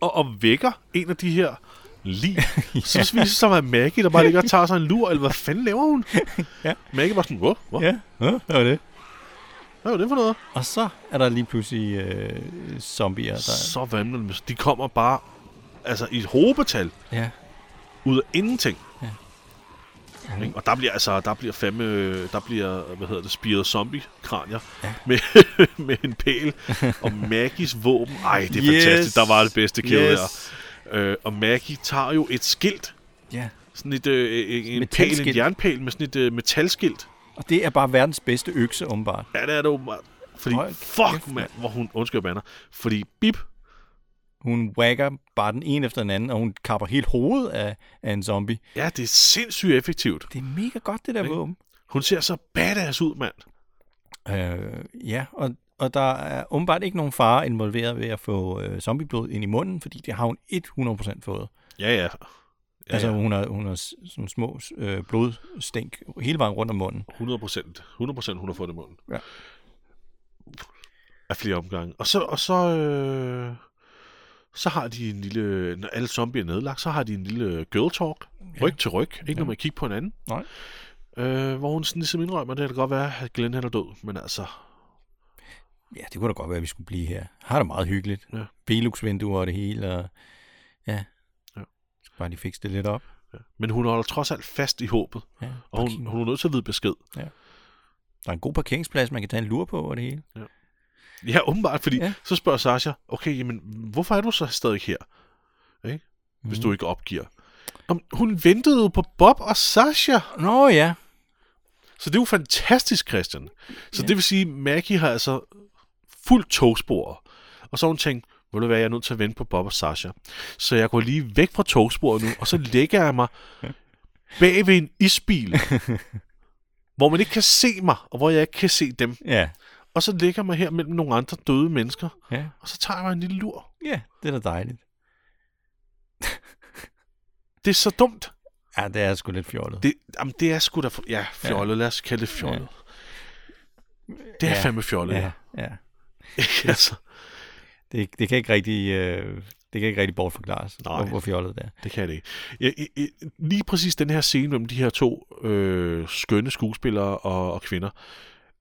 Og, og vækker en af de her lige. [laughs] ja. Så viser sig at Maggie, der bare ligger og tager sig en lur, eller hvad fanden laver hun? [laughs] Ja. Maggie var sådan, hvor? Hvor? Ja, ja hvad var det? Hvad var det for noget? Og så er der lige pludselig øh, zombier, der... Så vanvittigt. De kommer bare altså i et hobetal Ja, ud af ingenting. Ja. Ikke? Og der bliver altså, der bliver fandme, der bliver, hvad hedder det, spiret zombie-kranier Ja. [laughs] med, med en pæl. Og Maggies våben, ej, det er Yes. fantastisk. Der var det bedste kill Yes. der. Øh, og Maggie tager jo et skilt, ja. sådan et, øh, en pæl, en jernpæl med sådan et øh, metalskilt. Og det er bare verdens bedste økse, åbenbart. Ja, det er det åbenbart. Fordi, Hold fuck, kæft, mand, hvor hun, undskyld, banner. Fordi, bip, Hun wagger bare den ene efter den anden, og hun kapper helt hovedet af, af en zombie. ja, det er sindssygt effektivt. Det er mega godt, det der våben. Hun ser så badass ud, mand. Øh, ja, og, og der er åbenbart ikke nogen fare involveret ved at få øh, zombieblod ind i munden, fordi det har hun 100% fået. Ja, ja. Ja, altså, ja. hun har, hun har sådan små øh, blodstænk hele vejen rundt om munden. 100 procent. 100 procent, hun har fået det i munden. Ja. Af flere omgange. Og så, og så, øh, så har de en lille, når alle zombier er nedlagt, så har de en lille girl talk. Ryg til ryg. Ikke Ja. når man kigger på hinanden. Nej. Øh, hvor hun sådan ligesom indrømmer, det kan godt være, at Glenn han er død. Men altså, Ja, det kunne da godt være, at vi skulle blive her. Har det meget hyggeligt. Ja. Velux-vinduer og det hele, og ja. Ja. Bare de fikse det lidt op. ja. men hun holder trods alt fast i håbet. Ja. Og hun, hun er nødt til at vide besked. Der er en god parkeringsplads, man kan tage en lur på og det hele. Ja, åbenbart, fordi Ja. ja. så spørger Sasha, okay, jamen, hvorfor er du så stadig her? Ikke? Hvis Mhm. du ikke opgiver. Om, hun ventede jo på Bob og Sasha. Nå ja, Så det er jo fantastisk, Christian. Så Ja. det vil sige, Maggie har altså fuldt togspor. Og så hun tænkt, vil du være, jeg er nødt til at vente på Bob og Sasha. Så jeg går lige væk fra togsporet nu, og så lægger jeg mig bag ved en isbil, [laughs] hvor man ikke kan se mig, og hvor jeg ikke kan se dem. Ja. Og så ligger jeg mig her mellem nogle andre døde mennesker, Ja. og så tager jeg mig en lille lur. Ja, det er da dejligt. [laughs] Det er så dumt. Ja, det er sgu lidt fjollet. Det, jamen, det er sgu da... Ja, fjollet. Ja. Lad os kalde det fjollet. Det er Ja. fandme fjollet, ja, ja. ja. [laughs] [laughs] altså, Det, det kan ikke rigtig... Øh, det kan ikke rigtig bortforklares, Nej. hvor, fjollet det er. det kan det ikke. Ja, i, i, lige præcis den her scene mellem de her to øh, skønne skuespillere og, og kvinder,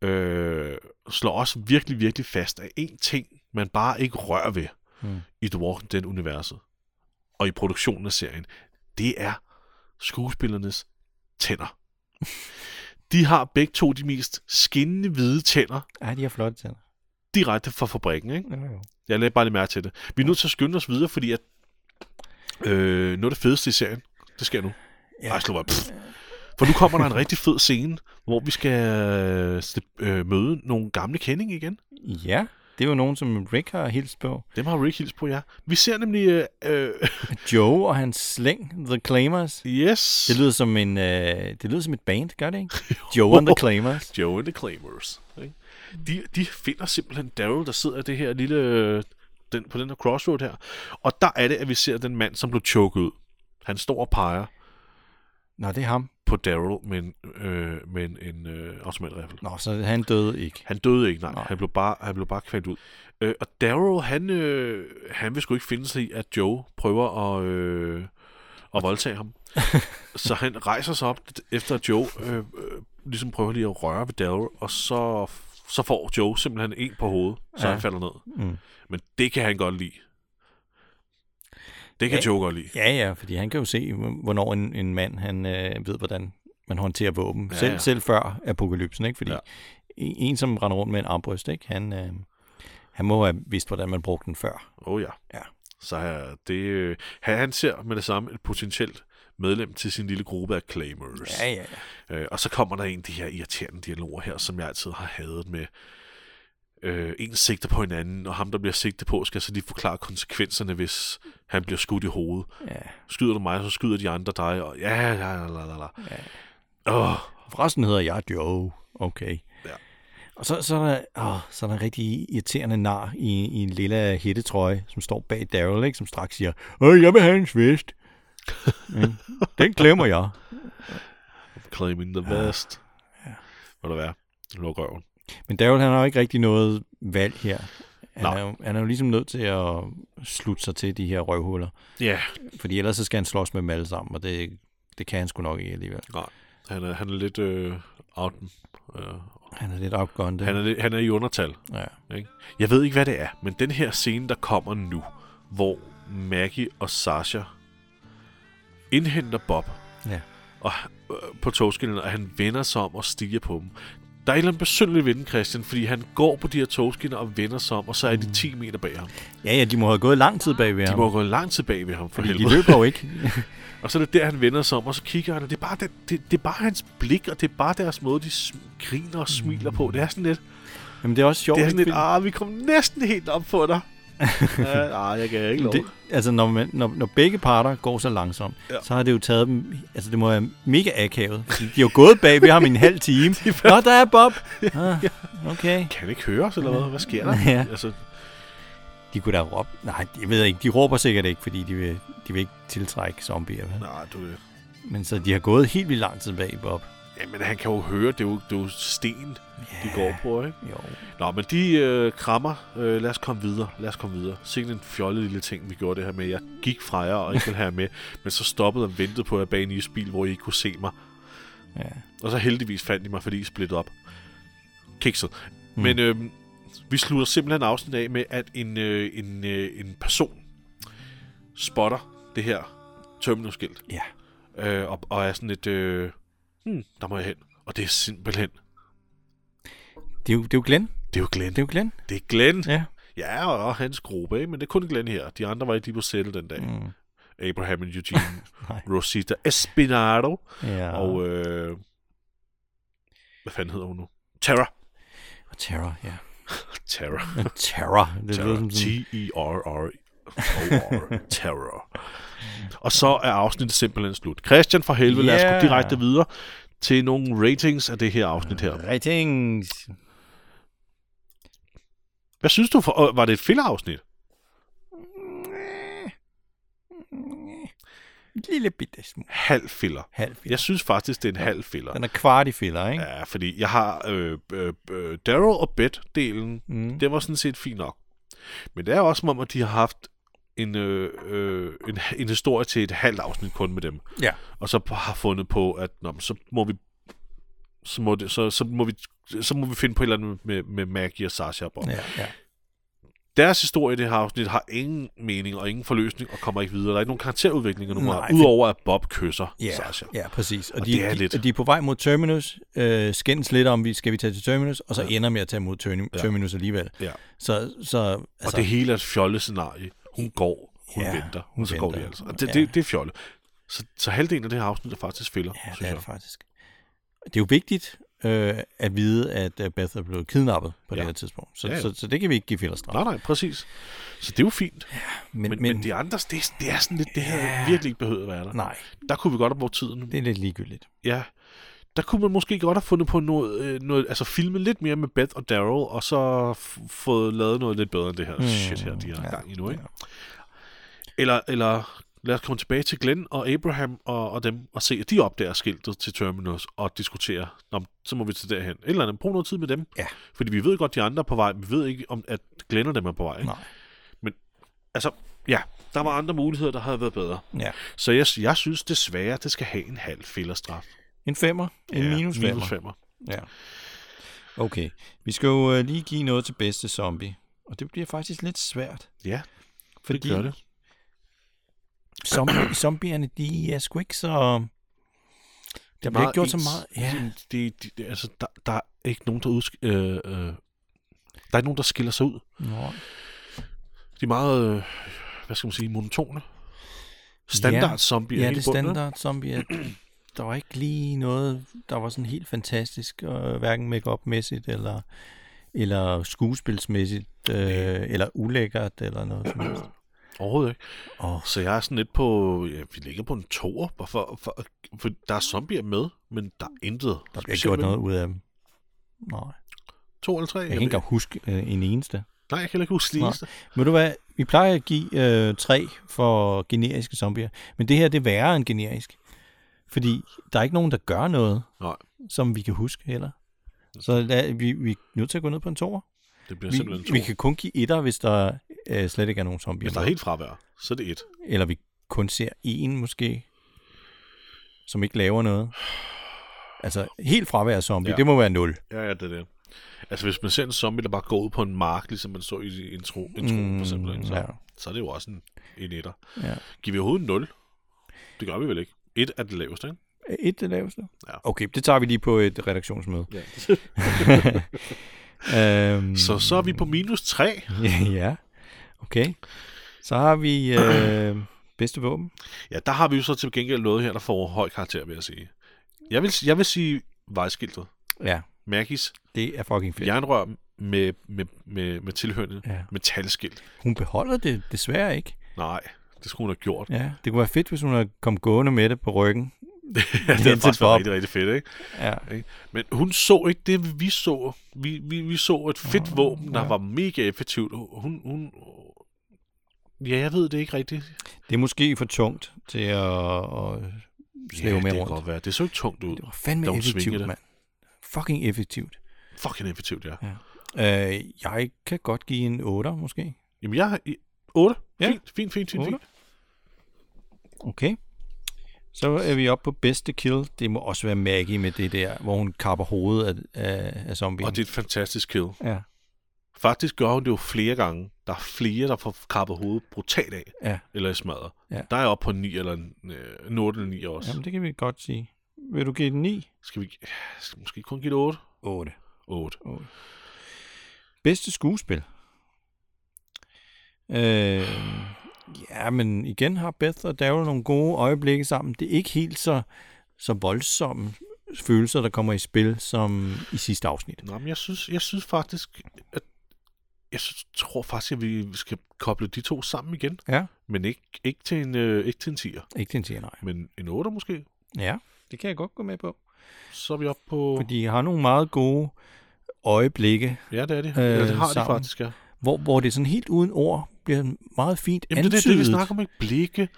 øh, slår også virkelig, virkelig fast af en ting, man bare ikke rører ved Hmm. i The Walking Dead-universet og i produktionen af serien. Det er skuespillernes tænder. [laughs] De har begge to de mest skinnende hvide tænder Ej, de har flotte tænder. Direkte fra fabrikken, ikke? Jo, jo. Jeg lagde bare lige mærke til det. Vi er nødt til at skynde os videre, fordi at øh, noget af det fedeste i serien, det sker nu. Ja. Ej, slå. For nu kommer der en rigtig fed scene, hvor vi skal øh, øh, møde nogle gamle kendinge igen. Ja, det er jo nogen, som Rick har hilst på. Dem har Rick hils på, ja. Vi ser nemlig... Øh, øh, [laughs] Joe og hans slæng, The Claimers. yes. Det lyder som en, øh, det lyder som et band, gør det ikke? [laughs] Joe and the Claimers. Joe and the Claimers. Ikke? De, de finder simpelthen Daryl, der sidder i det her lille... øh, Den, på den her crossroad her. Og der er det, at vi ser den mand, som blev choket ud. Han står og peger Nå, det er ham. på Daryl med en, øh, med en, en øh, automatrifle. Nå, så han døde ikke. Han døde ikke, nej. Nej. Han blev bare, han blev bare kvalt ud. Øh, og Daryl, han, øh, han vil sgu ikke finde sig i, at Joe prøver at, øh, at voldtage ham. [laughs] så han rejser sig op, efter at Joe øh, øh, ligesom prøver lige at røre ved Daryl, og så, så får Joe simpelthen en på hovedet, så Ja. han falder ned. Mm. Men det kan han godt lide. Det kan Ja. Joe godt lide. Ja, ja, fordi han kan jo se, hvornår en, en mand han øh, ved, hvordan man håndterer våben. Ja, selv, ja. selv før apokalypsen, ikke? Fordi Ja. en, en, som render rundt med en armbrøst, ikke? Han, øh, han må have vidst, hvordan man brugte den før. Oh ja. Ja. Så her, det, øh, han, han ser med det samme et potentielt medlem til sin lille gruppe af claimers. Ja, ja, ja. Øh, og så kommer der en af de her irriterende dialoger her, som jeg altid har hadet med øh, en sigter på hinanden, og ham, der bliver sigtet på, skal så lige forklare konsekvenserne, hvis han bliver skudt i hovedet. ja. Skyder du mig, så skyder de andre dig, og ja, ja, la, la, la, la. Ja. Åh, Forresten hedder jeg Joe. Okay. Ja. Og så, så, er der, åh, så er der en rigtig irriterende nar i, i en lille hættetrøje, som står bag Daryl, ikke? som straks siger, Åh, jeg vil have en svist. [laughs] Den glemmer jeg. claiming the best. Ja. Hvad det være? Luk røven. Men Daryl, han har jo ikke rigtig noget valg her. Han Nej. er, jo, han er jo ligesom nødt til at slutte sig til de her røvhuller. Ja, Fordi ellers så skal han slås med dem alle sammen, og det, det kan han sgu nok ikke alligevel. nej. Han er, han er lidt øh, out. Øh, Han er lidt outgunned. han, er, han er i undertal. Ja. Ikke? Jeg ved ikke, hvad det er, men den her scene, der kommer nu, hvor Maggie og Sasha indhenter Bob Ja. og, øh, på togskinnet, og han vender sig om og stiger på dem. Der er et eller andet besynderligt ved den, Christian, fordi han går på de her togskinner og vender sig om, og så er de 10 meter bag ham. ja, ja, de må have gået lang tid bag ved De ham. må gå langt tilbage ved ham, for fordi de helvede. løber jo ikke. [laughs] Og så er det der, han vender sig om, og så kigger han, og det er bare, det, det, det er bare hans blik, og det er bare deres måde, de griner og smiler på. Det er sådan lidt, Jamen, det er også sjovt. det er sådan lidt, ah, vi kom næsten helt op på dig. Ja, ah, jeg kan ikke lov. det, altså, når, man, når, når begge parter går så langsomt, ja. Så har det jo taget dem... Altså, det må være mega akavet. De har jo gået bag ved ham i en halv time. [laughs] Nå, der er Bob. Ah, okay. Kan han ikke høre os, eller hvad? Hvad sker der? Ja. Altså, De kunne da råbe... Nej, jeg ved ikke. De råber sikkert ikke, fordi de vil, de vil ikke tiltrække zombier. Vel? nej, du... Men så de har gået helt vildt lang tid bag Bob. Ja, men han kan jo høre, det er jo, det er jo sten, de går på, ikke? Jo. Nå, men de øh, krammer. Øh, lad os komme videre. Lad os komme videre. Sikke en fjollet lille ting, vi gjorde det her med. Jeg gik fra jer og ikke ville have med, [laughs] men så stoppede og ventede på jer bag en isbil, hvor I ikke kunne se mig. Ja. Og så heldigvis fandt de mig, fordi I splittede op. Kikset. Mm. Men øh, vi slutter simpelthen afsnit af med, at en, øh, en, øh, en person spotter det her terminalskilt. Ja. Øh, og, og er sådan lidt, øh, hmm, der må jeg hen. Og det er simpelthen, Det er, jo, det er jo Glenn. det er jo Glenn. Det er jo Glenn. Det er Glenn. Ja. Ja, og hans gruppe, ikke? men det er kun Glenn her. De andre var ikke lige på sættet den dag. Mm. Abraham og Eugene. [laughs] Rosita Espinado Ja. og, øh, hvad fanden hedder hun nu? Tara. og Terror, ja. [laughs] Terror. Terror. Det Terror. T-E-R-R-O-R. [laughs] Og så er afsnittet simpelthen slut. Christian fra helvede, lad os Yeah. gå direkte videre til nogle ratings af det her afsnit her. Ratings. Hvad synes du? For, var det et filler-afsnit? Lille bitte smule. Halv filler. Halv filler. Jeg synes faktisk, det er en halv filler. Den er kvart i filler, ikke? Ja, fordi jeg har øh, øh, øh, Daryl og Bet-delen, Mm. det var sådan set fint nok. Men det er også som om, at de har haft en, øh, øh, en, en historie til et halvt afsnit kun med dem. Ja. Og så har fundet på, at nå, så må vi så må, det, så, så, må vi, så må vi finde på et eller andet med, med Maggie og Sasha og Bob. Ja, ja. Deres historie i det her afsnit har ingen mening og ingen forløsning og kommer ikke videre. Der er ikke nogen karakterudvikling nu, Nej, udover at Bob kysser Ja, Sasha. ja, præcis. Og, Og de, det er de, lidt- de er på vej mod Terminus, øh, skændes lidt om, vi skal vi tage til Terminus, og så Ja. ender med at tage mod Terminus, Ja. Alligevel. Ja. Så, så Altså, altså, og det hele er et fjollet scenarie. Hun går, hun Ja, venter, hun så går de venter. altså. Og det, Ja. det, det er fjollet. Så, så halvdelen af det her afsnit er faktisk filler, ja, det synes er jeg. det faktisk. Det er jo vigtigt øh, at vide, at øh, Beth er blevet kidnappet på Ja. det her tidspunkt. Så, Ja, ja, ja. Så, så det kan vi ikke give fillerstraf. Nej, nej, præcis. Så det er jo fint. men, Men, men, men de andre, det, er- det er sådan lidt, det her Ja. virkelig ikke behøvet at være der. nej, Der kunne vi godt have brugt tiden. det er lidt ligegyldigt. Ja. Der kunne man måske godt have fundet på noget, øh, noget altså filmet lidt mere med Beth og Daryl, og så fået lavet noget lidt bedre end det her mm, shit her, de har ja, gang i nu, ikke? ja. Eller, eller lad os komme tilbage til Glenn og Abraham og, og dem, og se, at de opdager skiltet til Terminus, og diskuterer, Nå, så må vi til derhen. Et eller andet, brug noget tid med dem. Ja. Fordi vi ved godt, de andre er på vej, vi ved ikke, om at Glenn og dem er på vej. Ikke? Nej. Altså, ja, der var andre muligheder, der havde været bedre. Ja. Så jeg, jeg synes desværre, det skal have en halv fillerstraf. En femmer, en Ja, minus femmer. Minus femmer. Ja. Okay, vi skal jo øh, lige give noget til bedste zombie. Og det bliver faktisk lidt svært. Ja, Fordi det gør det. Zombie, [coughs] zombierne, de er sgu ikke så... Der bliver meget ikke gjort så meget... Ja, De, de, de, de, altså, der, der er ikke nogen, der udsk- øh, øh, der er ikke nogen, der skiller sig ud. Nå. De er meget, øh, hvad skal man sige, monotone. Standard Ja. zombie Ja, det er standard zombie. Der var ikke lige noget, der var sådan helt fantastisk, øh, hverken make-up-mæssigt eller, eller skuespilsmæssigt, øh, eller ulækkert, eller noget som helst. [clears throat] Overhovedet ikke. Åh, Så jeg er sådan lidt på, ja, vi ligger på en toer, for, for, for, for der er zombier med, men der er intet. der bliver gjort noget ud af dem. Nej, To eller tre? jeg kan ikke engang huske øh, en eneste. Nej, jeg kan ikke huske de Nej. eneste. Ved du hvad, vi plejer at give øh, tre for generiske zombier, men det her det er værre end generisk. Fordi der er ikke nogen, der gør noget, Nej. som vi kan huske heller. Så lad, vi, vi er nødt til at gå ned på en toer. Det bliver Vi, simpelthen to. vi kan kun give etter, hvis der øh, slet ikke er nogen zombier. Hvis der er helt fravær, så er det et. Eller vi kun ser en måske, som ikke laver noget. Altså helt fravær zombie, Ja. det må være 0. Ja, ja, det er det. Altså, hvis man ser en zombie, der bare går ud på en mark, ligesom man så i intro, intro mm, for eksempel, så, ja. ja. så er det jo også en, en etter. Ja. Giver vi overhovedet 0? Det gør vi vel ikke. Et er det laveste, ikke? Et det laveste? Ja. Okay, det tager vi lige på et redaktionsmøde. Ja. øhm, [laughs] [laughs] så så er vi på minus 3. [laughs] ja, okay. Så har vi øh, [clears throat] bedste våben. Ja, der har vi jo så til gengæld noget her, der får høj karakter, vil jeg sige. Jeg vil, jeg vil sige vejskiltet. Ja, Maggies det er fucking fedt. jernrør med, med, med, med tilhørende Ja. metalskilt. Hun beholder det desværre ikke. Nej, det skulle hun have gjort. Ja, det kunne være fedt, hvis hun havde kommet gående med det på ryggen. [laughs] Ja, det er faktisk rigtig, rigtig fedt, ikke? Ja, Men hun så ikke det, vi så. Vi, vi, vi så et fedt våben, der ja. var mega effektivt. Hun, hun... Ja, jeg ved det ikke rigtigt. det er måske for tungt til at, at slæve ja, med det kan rundt. godt være. Det så ikke tungt ud. Det var fandme effektivt, mand. Fucking effektivt. Fucking effektivt, ja. Ja. Øh, jeg kan godt give en 8, måske. Jamen, jeg. 8. Ja. Fint, fint, fint, fint. Fint. Okay. Så er vi oppe på bedste kill. Det må også være Maggie med det der, hvor hun kapper hovedet af, af, af zombien. Og det er et fantastisk kill. Ja, Faktisk gør hun det jo flere gange. Der er flere, der får kappet hovedet brutalt af. ja. Eller smadret. Ja. Der er jeg oppe på en 9 eller øh, 8 eller 9 også. Jamen, det kan vi godt sige. Vil du give den 9? Skal vi skal måske kun give det 8? 8. 8. Bedste skuespil? Øh, ja, men igen har Beth og Daryl nogle gode øjeblikke sammen. Det er ikke helt så, så voldsomme følelser, der kommer i spil, som i sidste afsnit. Nå, men jeg synes, jeg synes faktisk, at jeg tror faktisk, at vi skal koble de to sammen igen. Ja. Men ikke, ikke, til, en, øh, ikke til en 10'er, Ikke til en siger nej. men en 8'er måske. Ja, det kan jeg godt gå med på. Så er vi oppe på... For de har nogle meget gode øjeblikke, Ja, det er det. Øh, ja, det har sammen. de faktisk, ja. Hvor, hvor det sådan helt uden ord bliver meget fint Jamen, det er det, vi antydet, snakker om, ikke? Blikke.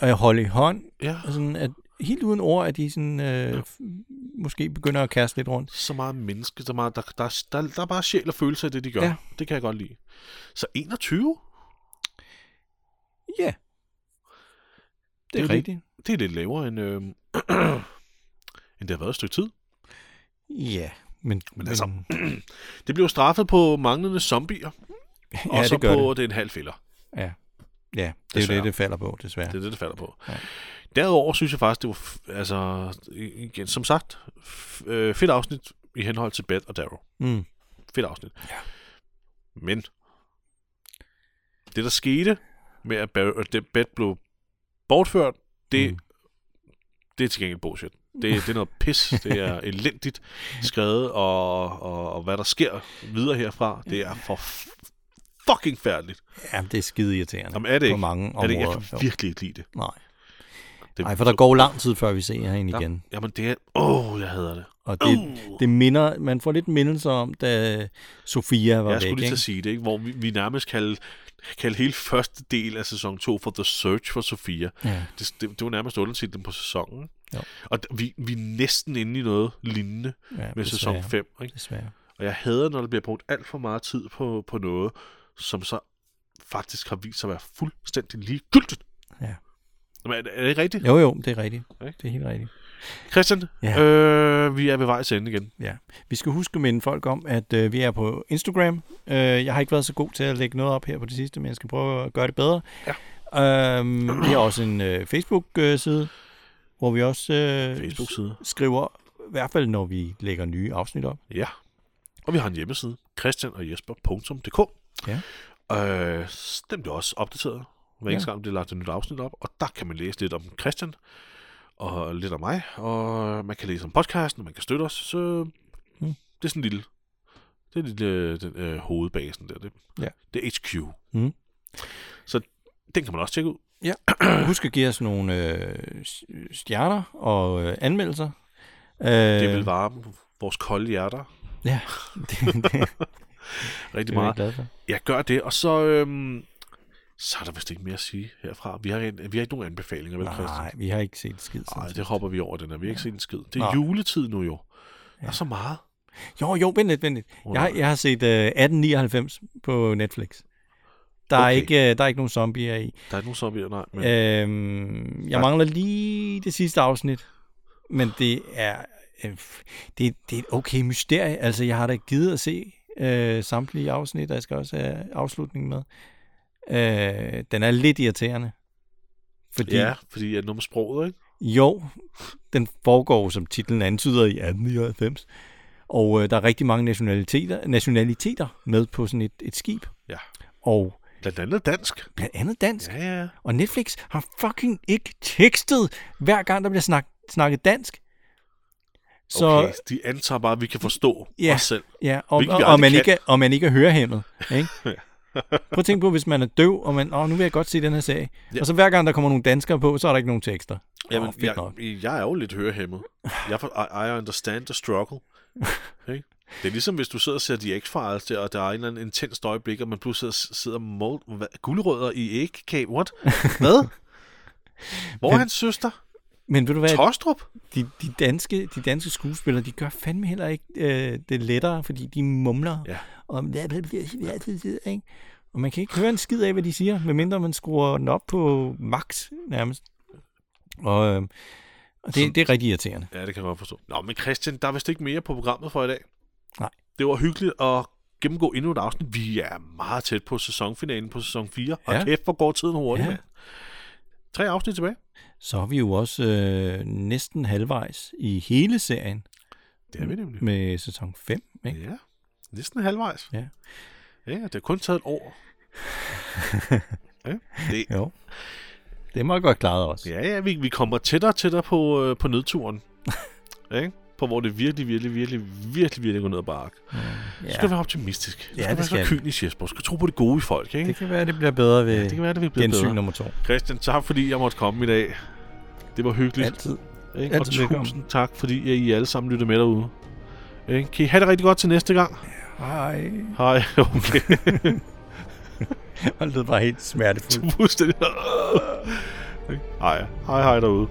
at holde i hånd, Ja, og sådan at helt uden ord, at de sådan, øh, Ja. måske begynder at kaste lidt rundt. så meget menneske, så meget, der, der, der, der er bare sjæl og følelse af det, de gør. Ja. Det kan jeg godt lide. Så 21, Ja, det Det er er rigtigt. det er lidt lavere end, øh, [clears throat] end det har været et stykke tid. Ja, men, Men altså, [clears throat] Det bliver straffet på manglende zombier, [laughs] ja, og så det gør på, det. det er en halv filler. Ja, ja det er jo Desværre. det, det falder på, desværre. Det er det, det falder på. Ja. Derudover synes jeg faktisk, det var, altså, igen, som sagt, øh, fedt afsnit i henhold til Beth og Darrow. Mm. Fedt afsnit. Ja. Men, det der skete med, at det Beth blev bortført, det, Mm. det er til gengæld bullshit. Det, det er noget pis. Det er [laughs] elendigt skrevet, og, og, og hvad der sker videre herfra, det er for fucking færdigt. Ja, det er skide irriterende. Jamen er det på ikke? mange Er det, jeg kan Jo. virkelig ikke lide det. Nej. det Nej, for der går lang tid, før vi ser hende Ja. igen. Jamen det er... Åh, oh, jeg hader det. Og det, Uh. det minder, man får lidt mindelser om, da Sofia var Jeg væk. skulle lige til at sige det, ikke? hvor vi, vi nærmest kaldte, kaldte hele første del af sæson 2 for The Search for Sofia. Ja. Det, det, det var nærmest undertitlen på sæsonen. Jo. Og vi, vi er næsten inde i noget lignende Ja, med sæson desværre. 5. Ikke? Desværre. Og jeg hader, når der bliver brugt alt for meget tid på, på noget, som så faktisk har vist sig at være fuldstændig ligegyldigt. Ja. Jamen, er, det- er det ikke rigtigt? Jo, jo, det er rigtigt. Ikke? Det er helt rigtigt. Christian, Ja. øh, vi er ved vej til ende igen. Ja. Vi skal huske at minde folk om, at øh, vi er på Instagram. Øh, jeg har ikke været så god til at lægge noget op her på det sidste, men jeg skal prøve at gøre det bedre. Ja. Øhm, vi har også en øh, Facebook-side, hvor vi også øh, Facebook-side. skriver, i hvert fald når vi lægger nye afsnit op. Ja. Og vi har en hjemmeside, christianogjesper.dk. Ja. Øh, den bliver også opdateret, hver Ja. eneste gang, der bliver lagt et nyt afsnit op. Og der kan man læse lidt om Christian, og lidt om mig, og man kan læse om podcasten, og man kan støtte os. Så Mm. det er sådan en lille, det er en lille den, øh, hovedbasen der. Det, Ja. det er HQ. Mm. Så den kan man også tjekke ud. Husk at give os nogle øh, stjerner og øh, anmeldelser. Øh, Det vil varme vores kolde hjerter Ja, det, det, det [laughs] [laughs] rigtig er jeg meget. glad for. Jeg gør det, og så, øhm, så er der vist ikke mere at sige herfra. Vi har, en, vi har ikke nogen anbefalinger, vel, Christian? Nej, vi har ikke set skid. Nej, det hopper vi over, den her. Vi har ikke set en skid. Det er Nej. juletid nu jo. Der er så meget. Jo, jo, vent lidt, vent lidt. Jeg, har- jeg har set uh, 1899 på Netflix. Der, er Okay. ikke, uh, der er ikke nogen zombier i. Der er ikke nogen zombier, nej. Men, Øhm, jeg mangler lige det sidste afsnit, men det er, øh, det, det er et okay mysterie. Altså, jeg har da givet at se øh, samtlige afsnit, og jeg skal også have afslutningen med. Øh, den er lidt irriterende. Fordi, ja, fordi at noget med sproget, ikke? Jo, den foregår, som titlen antyder, i 1899. Og øh, der er rigtig mange nationaliteter, nationaliteter med på sådan et, et skib. Ja. Og Blandt andet dansk. blandt andet dansk. Ja, ja. Og Netflix har fucking ikke tekstet, hver gang der bliver snak, snakket dansk. Så, Okay, de antager bare, at vi kan forstå Ja. os selv. ja, og, og, og, man kan. ikke, og man ikke er hørehæmmet. Ikke? [laughs] Prøv at tænke på, hvis man er døv, og man, åh, nu vil jeg godt se den her serie. Ja. Og så hver gang der kommer nogle danskere på, så er der ikke nogen tekster. Jamen, fedt jeg, nok. jeg er jo lidt hørehæmmet. Jeg, I, I understand the struggle. [laughs] Okay? Det er ligesom, hvis du sidder og ser The X-Files der, og der er en eller anden intens øjeblik, og man pludselig sidder, sidder hvad, guldrødder i ægkage. What? [laughs] Hvad? Hvor er hans søster? Men ved du hvad, Tostrup? de, de, danske, de danske skuespillere, de gør fandme heller ikke øh, det lettere, fordi de mumler. Ja. Og, ikke? og man kan ikke høre en skid af, hvad de siger, medmindre man skruer den op på max nærmest. Og, øh, og det, det er rigtig irriterende. Ja, det kan jeg godt forstå. Nå, men Christian, der er vist ikke mere på programmet for i dag. Nej. Det var hyggeligt at gennemgå endnu et afsnit. Vi er meget tæt på sæsonfinalen på sæson 4. Og Ja. kæft, hvor går tiden hurtigt, Ja. ja. Tre afsnit tilbage. Så er vi jo også øh, næsten halvvejs i hele serien Det er vi nemlig. med sæson 5. Ikke? Ja, næsten halvvejs. Ja. Ja, det har kun taget et år. [laughs] ja, det, Jo. Det må godt klaret også. ja, ja vi, vi kommer tættere og tættere på, øh, på nedturen. [laughs] ikke? På, hvor det virkelig, virkelig, virkelig, virkelig, virkelig går ned ad bakke. Ja. Du skal være optimistisk. Du Ja, skal det være skal så kynisk, Jesper. Du skal tro på det gode i folk, ikke? Det kan være, det bliver bedre ved Ja, det kan være, det vil blive gensyn bedre. nummer to. Christian, tak fordi jeg måtte komme i dag. Det var hyggeligt. Altid. Ikke? Og altid velkommen. tusind tak, fordi I alle sammen lytter med derude. Ikke? Kan I have det rigtig godt til næste gang? Hej. Hej, [laughs] okay. [laughs] Det lød bare helt smertefuldt. Fuldstændig. [laughs] Hej, hej, hej derude.